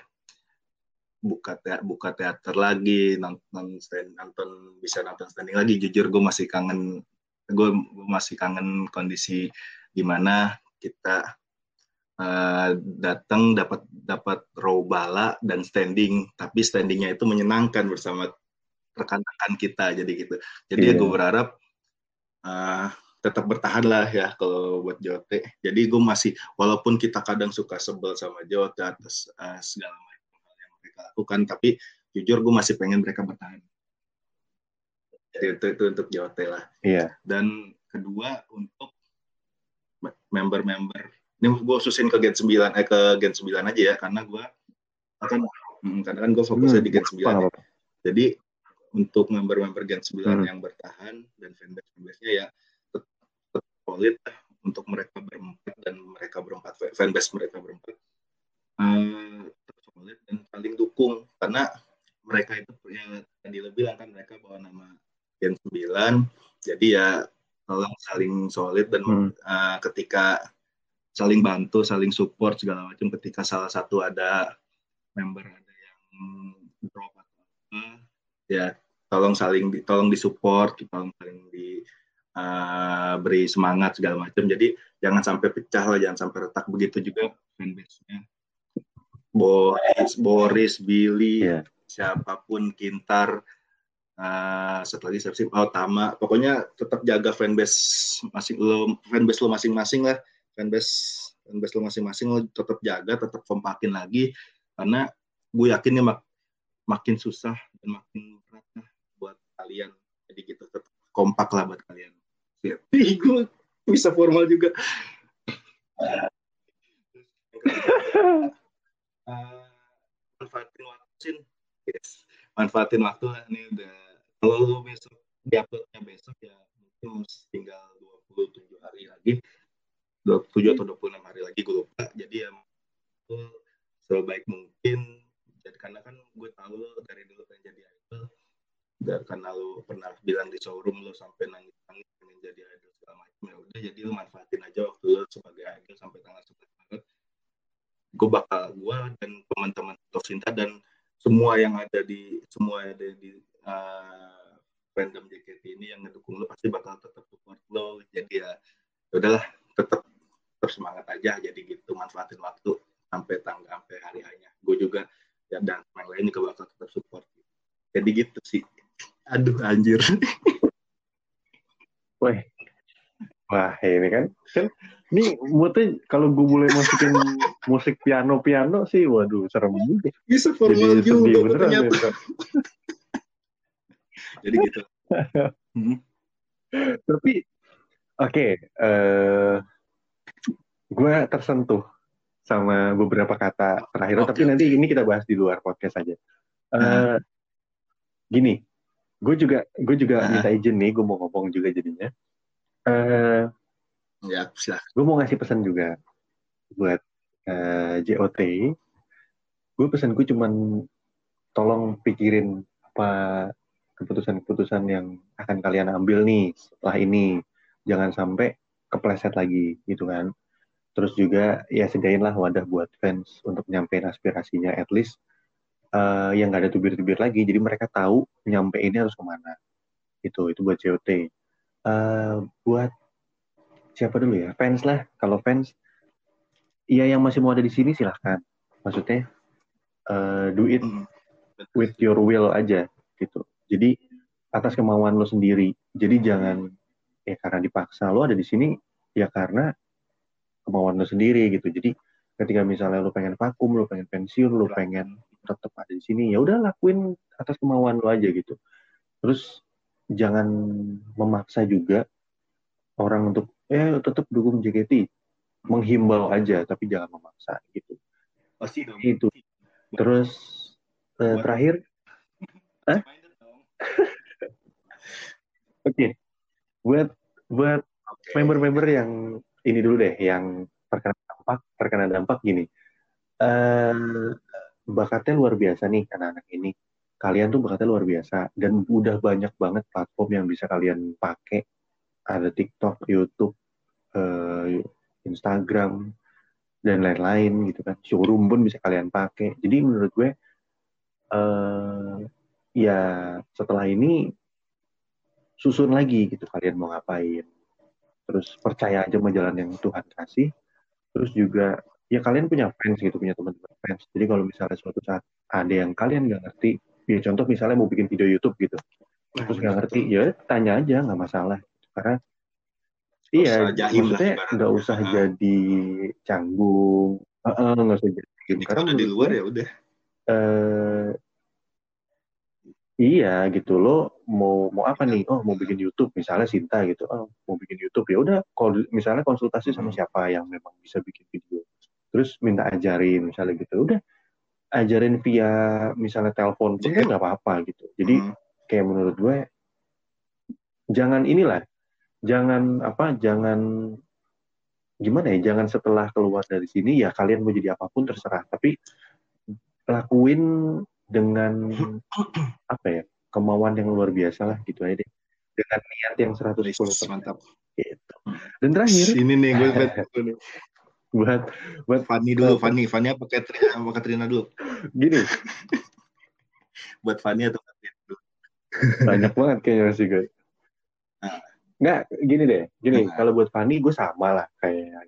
buka te buka teater lagi nonton stand nonton bisa nonton standing lagi. Jujur gue masih kangen gue masih kangen kondisi di mana kita uh, datang dapat dapat row bala dan standing. Tapi standingnya itu menyenangkan bersama rekan-rekan kita jadi gitu jadi Iya. gue berharap uh, tetap bertahan lah ya kalau buat Jote jadi gue masih walaupun kita kadang suka sebel sama Jote atas uh, segala macam hal yang mereka lakukan tapi jujur gue masih pengen mereka bertahan jadi itu, itu untuk Jote lah Iya. dan kedua untuk me- member-member ini gue khususin ke Gen 9 eh ke Gen 9 aja ya karena gue akan hmm, karena kan gue fokusnya Hmm, di Gen 9 apa, ya. Jadi untuk member-member Gen 9 Hmm. yang bertahan dan fanbase fanbase-nya ya tetap, solid untuk mereka berempat dan mereka berempat fanbase mereka berempat eh, tetap solid dan saling dukung karena mereka itu yang tadi lo bilang kan mereka bawa nama Gen 9 jadi ya tolong saling solid dan Hmm. eh, ketika saling bantu saling support segala macam ketika salah satu ada member ada yang drop atau apa ya tolong saling di, tolong disupport tolong saling di eh, beri semangat segala macam. Jadi jangan sampai pecah lah jangan sampai retak begitu juga fanbase-nya. Boris Boris Billy Iya. siapa pun Kintar satu lagi siapa sih oh Tama. Pokoknya tetap jaga fanbase masing lo fanbase lo masing-masing lah. Fanbase fanbase lo masing-masing lo tetap jaga tetap kompakin lagi. Karena gue yakin ya mak makin susah dan makin berat lah kalian. Jadi gitu tetap kompak lah buat kalian. Ih, gue bisa formal juga. Eh, manfaatin waktu Sin. yes. manfaatin waktu ini udah. Kalau lu besok di uploadnya besok ya mungkin tinggal 27 hari lagi. 27 atau 26 hari lagi gue lupa. Jadi ya sebaik mungkin. Jadi karena kan gue tahu lo dari dulu pengen jadi idol. dan karena lo pernah bilang di showroom lo sampai nangis nangis pengen jadi idol segala macam ya udah jadi lo manfaatin aja waktu lo sebagai idol sampai tanggal 11 Maret. Gue bakal gue dan teman-teman Tosinta dan semua yang ada di semua yang ada di uh, fandom JKT ini yang ngedukung lo pasti bakal tetap support lo jadi ya ya udahlah tetap tetap semangat aja. Jadi gitu manfaatin waktu sampai tanggal sampai hari hanya. Gue juga ya dan yang lain juga bakal tetap support. Jadi gitu sih aduh anjir Wah, wah ini kan, kan ini moodnya kalau gue mulai masukin musik piano-piano sih, waduh serem juga. bisa formal Jadi juga beneran. ternyata ya. jadi gitu Hmm. Tapi Oke, eh gue tersentuh sama beberapa kata terakhir, Oke, tapi nanti ini kita bahas di luar podcast aja. Eh Nah. Gini, gue juga gue juga Nah. minta izin nih, gue mau ngomong juga jadinya. Eh Ya, silahkan. gue mau ngasih pesan juga buat eh, JOT. Gue pesan gue cuman tolong pikirin apa keputusan-keputusan yang akan kalian ambil nih setelah ini. Jangan sampai kepleset lagi gitu kan. Terus juga ya sediain lah wadah buat fans untuk nyampein aspirasinya at least eh, yang nggak ada tubir-tubir lagi. Jadi mereka tahu nyampe ini harus ke mana. Itu itu buat JOT. Eh, buat siapa dulu ya? Fans lah. Kalau fans iya yang masih mau ada di sini silahkan. Maksudnya eh, do it with your will aja gitu. Jadi atas kemauan lo sendiri. Jadi jangan ya karena dipaksa lo ada di sini ya karena kemauan lo sendiri gitu. Jadi ketika misalnya lo pengen vakum lo pengen pensiun lo pengen tetap ada di sini ya udah lakuin atas kemauan lo aja gitu. Terus jangan memaksa juga orang untuk eh tetap dukung JKT menghimbau aja tapi jangan memaksa gitu. Pasti dong. itu terus eh, terakhir? Hah? oke. Buat buat Oke. member-member yang ini dulu deh yang terkena dampak terkena dampak gini. Eh bakatnya luar biasa nih anak-anak ini. Kalian tuh bakatnya luar biasa. Dan udah banyak banget platform yang bisa kalian pakai. Ada TikTok, YouTube, eh, Instagram dan lain-lain gitu kan. Showroom pun bisa kalian pakai. Jadi menurut gue eh ya setelah ini susun lagi gitu kalian mau ngapain. Terus percaya aja sama jalan yang Tuhan kasih. Terus juga ya kalian punya fans gitu punya teman-teman fans. Jadi kalau misalnya suatu saat ada yang kalian nggak ngerti ya contoh misalnya mau bikin video YouTube gitu. Nah, terus nggak ngerti ya tanya aja nggak masalah. Karena iya usah jahim lah maksudnya nggak usah Nah. jadi canggung. Nggak usah jadi Jadi karena kalau di luar ya udah. eh iya gitu lo mau mau apa nih? Oh mau bikin YouTube misalnya Sinta gitu. Oh mau bikin YouTube ya udah kalau misalnya konsultasi sama Hmm. siapa yang memang bisa bikin video terus minta ajarin misalnya gitu udah ajarin via misalnya telepon pun kan Jadi- nggak apa-apa gitu jadi Hmm. kayak menurut gue jangan inilah jangan apa jangan gimana ya jangan setelah keluar dari sini ya kalian mau jadi apa pun terserah tapi lakuin dengan apa ya kemauan yang luar biasa lah gitu aja deh dengan niat yang 110% mantap. gitu. dan terakhir Ini nih gue. buat buat Fanny dulu, Fanny. Fanny apa Katrina, apa Katrina dulu? gini Buat Fanny atau Katrina dulu? banyak banget kayaknya sih gue Nah. nggak gini deh gini Nah. kalau buat Fanny gue sama lah kayak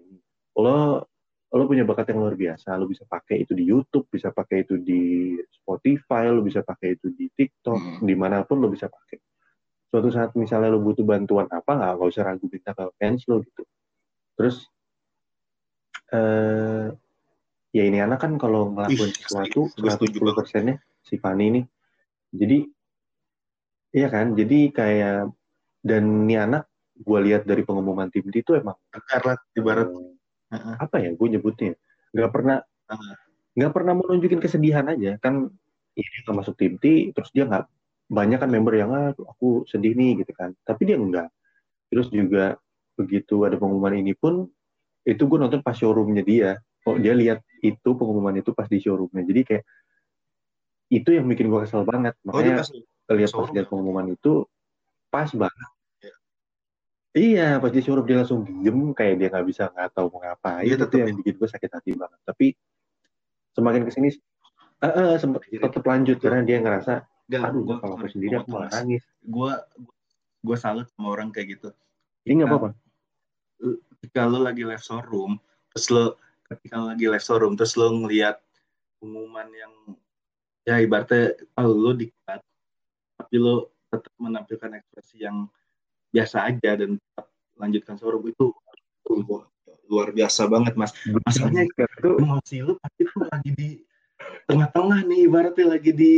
lo lo punya bakat yang luar biasa lo bisa pakai itu di YouTube bisa pakai itu di Spotify lo bisa pakai itu di TikTok Hmm. di mana pun lo bisa pakai suatu saat misalnya lo butuh bantuan apa nggak nggak usah ragu minta ke fans lo gitu terus eh ya ini anak kan kalau ngelakuin Ih, sesuatu 110 persennya si Fanny ini jadi iya kan? Jadi kayak dan ini anak gue lihat dari pengumuman tim D itu emang Karena ibarat eh, Heeh. apa ya gue nyebutnya? Nggak pernah nggak pernah mau nunjukin kesedihan aja. Kan ya dia nggak masuk tim T terus dia nggak banyak kan member yang ah aku sedih nih gitu kan. Tapi dia enggak terus juga begitu ada pengumuman ini pun itu gue nonton pas showroomnya dia. Oh dia lihat itu pengumuman itu pas di showroomnya. Jadi kayak itu yang bikin gue kesel banget. Oh, makanya pas lihat pas lihat ya? pengumuman itu pas banget. Ya. iya pas di showroom dia langsung diem kayak dia nggak bisa nggak tahu mau ngapain. Iya, itu yang bikin gue sakit hati banget. Tapi semakin ke sini eh eh, sempet Akhirnya tetap lanjut. karena dia ngerasa Enggak, aduh gua, kalau sorry, sendiri aku malah nangis. Gua gua salut sama orang kayak gitu. ini nggak apa-apa Ketika lo lagi live showroom, terus lo ketika lo lagi live showroom, terus lo ngelihat pengumuman yang ya ibaratnya oh, lo dikat, tapi lo tetap menampilkan ekspresi yang biasa aja dan tetap lanjutkan showroom itu luar biasa banget mas. Masalahnya itu emosi lu pasti tuh lagi di tengah-tengah nih ibaratnya lagi di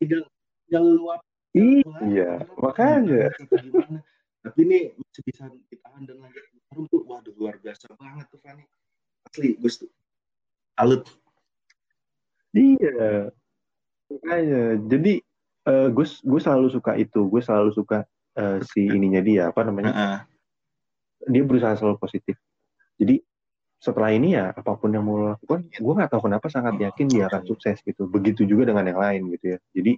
tinggal tinggal luap iya makanya tapi ini masih bisa ditahan dan lanjut waduh luar biasa banget tuh Fanny asli gus tuh alut Iya. Makanya. Jadi eh, gue gue selalu suka itu. Gue selalu suka eh, si ininya dia apa namanya? Heeh. Dia berusaha selalu positif. Jadi setelah ini ya apa pun yang mau lakukan, gue nggak tahu kenapa sangat yakin dia akan sukses gitu. Begitu juga dengan yang lain gitu ya. Jadi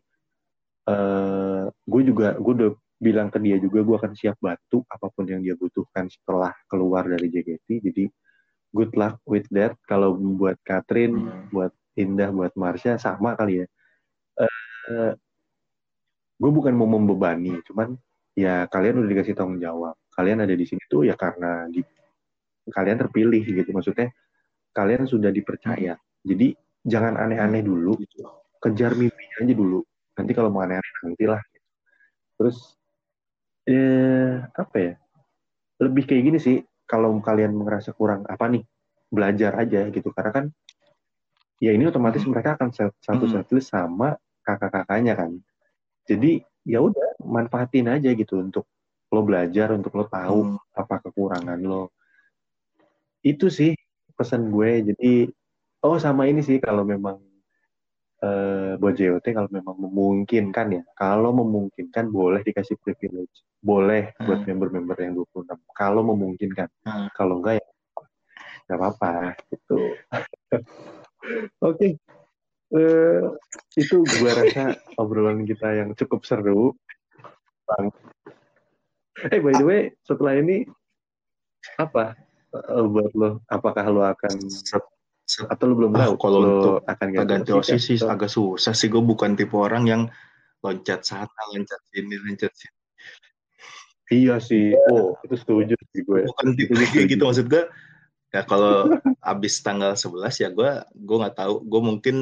eh gue juga gue udah bilang ke dia juga gue akan siap bantu apa pun yang dia butuhkan setelah keluar dari JKT. Jadi good luck with that. Kalau buat Catherine, Hmm. buat Indah, buat Marsha sama kali ya. Eh gue bukan mau membebani, cuman ya kalian udah dikasih tanggung jawab. Kalian ada di sini tuh ya karena di, kalian terpilih gitu. Maksudnya kalian sudah dipercaya. Jadi jangan aneh-aneh dulu, Gitu. kejar mimpinya aja dulu. Nanti kalau mau aneh-aneh nantilah. Terus eh apa ya? Lebih kayak gini sih. Kalau kalian merasa kurang apa nih, belajar aja gitu. Karena kan ya ini otomatis Hmm. mereka akan satu Hmm. setlist sama kakak-kakaknya kan. Jadi ya udah manfaatin aja gitu untuk lo belajar, untuk lo tahu Hmm. apa kekurangan lo. Itu sih pesan gue. Jadi oh sama ini sih kalau memang eh, buat JOT kalau memang memungkinkan ya. Kalau memungkinkan boleh dikasih privilege. Boleh buat Hmm. member-member yang 26. Kalau memungkinkan. Hmm. Kalau enggak ya nggak apa-apa gitu. Oke. Eh, itu gua rasa obrolan kita yang cukup seru. Bang. Eh by the way, setelah ini apa eh, buat lo? Apakah lo akan atau lo belum Ah, tahu kalau lo untuk akan ganti osis sih atau- agak susah sih gue bukan tipe orang yang loncat sana loncat sini loncat sini Iya sih. Oh, itu setuju sih gue. bukan tipe kayak setuju. gitu maksud gue ya kalau abis tanggal 11 ya gue gue nggak tahu gue mungkin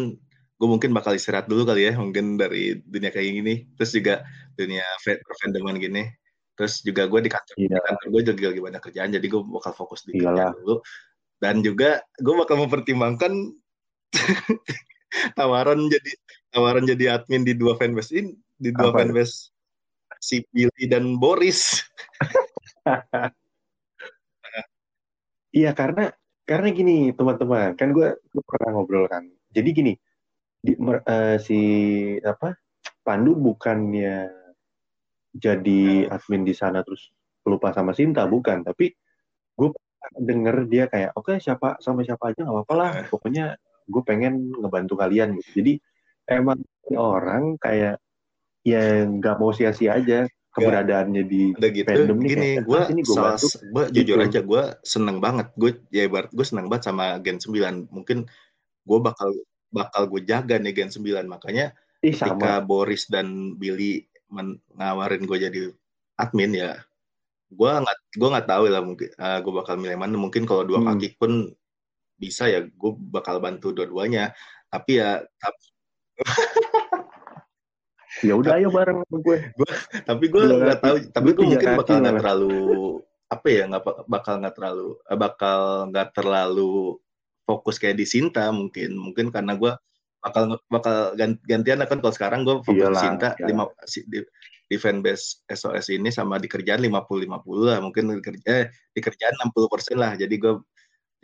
gue mungkin bakal istirahat dulu kali ya mungkin dari dunia kayak gini terus juga dunia fa- fandoman gini terus juga gue di kantor Iya. kantor gue juga lagi banyak kerjaan jadi gue bakal fokus di Iyalah. kerjaan dulu dan juga gue bakal mempertimbangkan tawaran jadi tawaran jadi admin di dua fanbase ini di dua Apa? fanbase si Billy dan Boris Iya karena karena gini teman-teman kan gue pernah ngobrol kan. Jadi gini di, mer- eh, si apa Pandu bukannya jadi admin di sana terus lupa sama Sinta bukan tapi gue denger dia kayak oke siapa sama siapa aja nggak apa-apa lah Eh. pokoknya gue pengen ngebantu kalian. Gitu. Jadi emang orang kayak ya nggak mau sia-sia aja keberadaannya di udah gitu. fandom gini gue "Ah, gua salah bantu." gue jujur Gitu. aja gue seneng banget. Gue ya ibarat gue seneng banget sama Gen 9 mungkin gue bakal bakal gue jaga nih Gen 9 makanya ih ketika sama Boris dan Billy men- ngawarin gue jadi admin ya gue nggak gue nggak tahu lah mungkin gue bakal milih mana. Mungkin kalau dua Hmm. kaki pun bisa ya gue bakal bantu dua-duanya. Tapi ya tap- ya udah ayo bareng sama gue. Tapi gue nggak tahu tapi Gue mungkin bakal nggak terlalu apa ya nggak bakal nggak terlalu eh, bakal nggak terlalu fokus kayak di Sinta mungkin. Mungkin karena gue bakal bakal gan- gantian kan. Kalau sekarang gue fokus Iyalah, di Sinta ya. lima di, fanbase SOS ini sama di kerjaan 50-50 lah mungkin di kerja eh, di kerjaan 60 persen lah. Jadi gue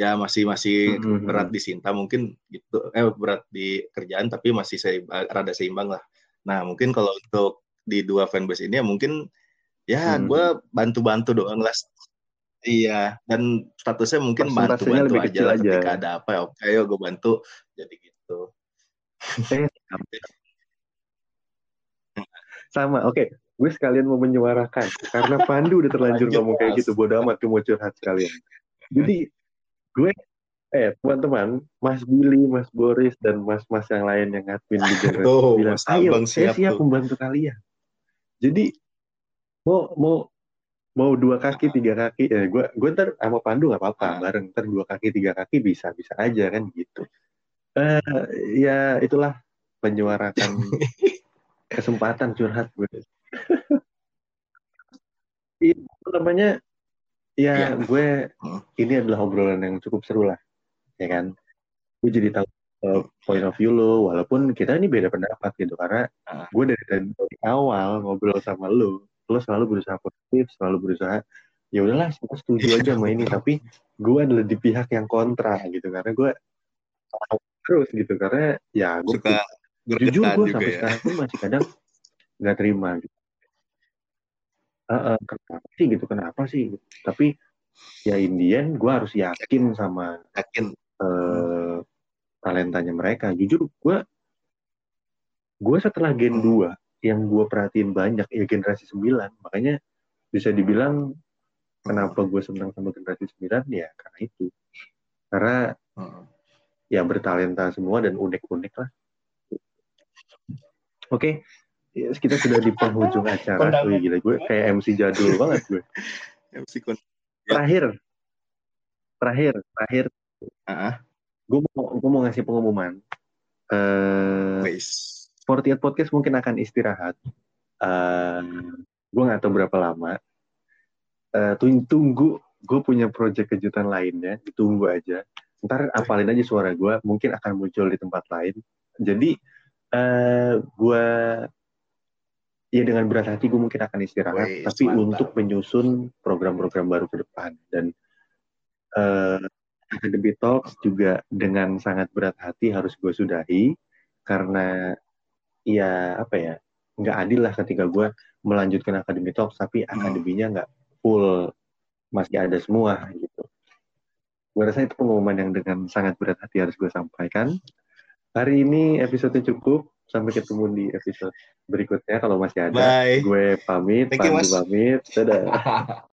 ya masih masih Mhm. berat di Sinta mungkin gitu eh berat di kerjaan tapi masih saya rada seimbang lah. Nah mungkin kalau untuk di dua fanbase ini ya mungkin ya Hmm. gue bantu-bantu doang lah. Iya dan statusnya mungkin bantu-bantu aja lah aja. ketika ada apa ya. Oke ayo gue bantu. Jadi gitu sama oke. Gue sekalian mau menyuarakan karena Pandu udah terlanjur Lanjut, ngomong kayak gitu bodo amat gue mau curhat sekalian. Jadi gue eh teman-teman Mas Billy Mas Boris dan Mas-Mas yang lain yang admin di genre tuh bilang Mas ayo Abang saya siap siap tuh. membantu kalian. Jadi mau mau mau dua kaki tiga kaki eh gue gue ntar sama Pandu nggak apa-apa Ah. bareng ntar dua kaki tiga kaki bisa bisa aja kan gitu. Eh ya itulah menyuarakan kesempatan curhat gue itu namanya ya Iya. gue Hmm. ini adalah obrolan yang cukup seru lah ya kan gue jadi tahu uh, point of view lo walaupun kita ini beda pendapat gitu karena Ah. gue dari, dari awal ngobrol sama lo lo selalu berusaha positif selalu berusaha ya udahlah kita setuju aja sama ini tapi gue adalah di pihak yang kontra gitu karena gue terus gitu karena ya gue Suka jujur bergetar gue sampai ya. sekarang pun masih kadang nggak terima gitu. Heeh, kenapa sih gitu kenapa sih tapi ya Indian gue harus yakin sama Yakin. eh, talentanya mereka jujur gue gue setelah Gen Hmm. 2 yang gue perhatiin banyak ya generasi 9 makanya bisa dibilang kenapa gue senang sama generasi 9 ya karena itu karena Hmm. ya bertalenta semua dan unik-unik lah oke. Ya, kita sudah di penghujung acara. Wih, gila gue kayak MC jadul banget gue. MC Kon. terakhir. Terakhir terakhir. Ah, gue mau gue mau ngasih pengumuman. Eh wis. 48 podcast mungkin akan istirahat. Eh gue nggak tahu berapa lama. Eh tunggu tunggu. Gue punya project kejutan lainnya. Ditunggu aja. Ntar apalin aja suara gue. Mungkin akan muncul di tempat lain. Jadi eh gue ya dengan berat hati gue mungkin akan istirahat tapi mantap. untuk menyusun program-program baru ke depan dan eh Academy Talks juga dengan sangat berat hati harus gue sudahi karena ya apa ya nggak adil lah ketika gue melanjutkan Academy Talks tapi Hmm. akademinya nggak full masih ada semua gitu. Gue rasa itu pengumuman yang dengan sangat berat hati harus gue sampaikan. Hari ini episode cukup. Sampai ketemu di episode berikutnya kalau masih ada. Bye. Gue pamit, Pandu pamit. Dadah.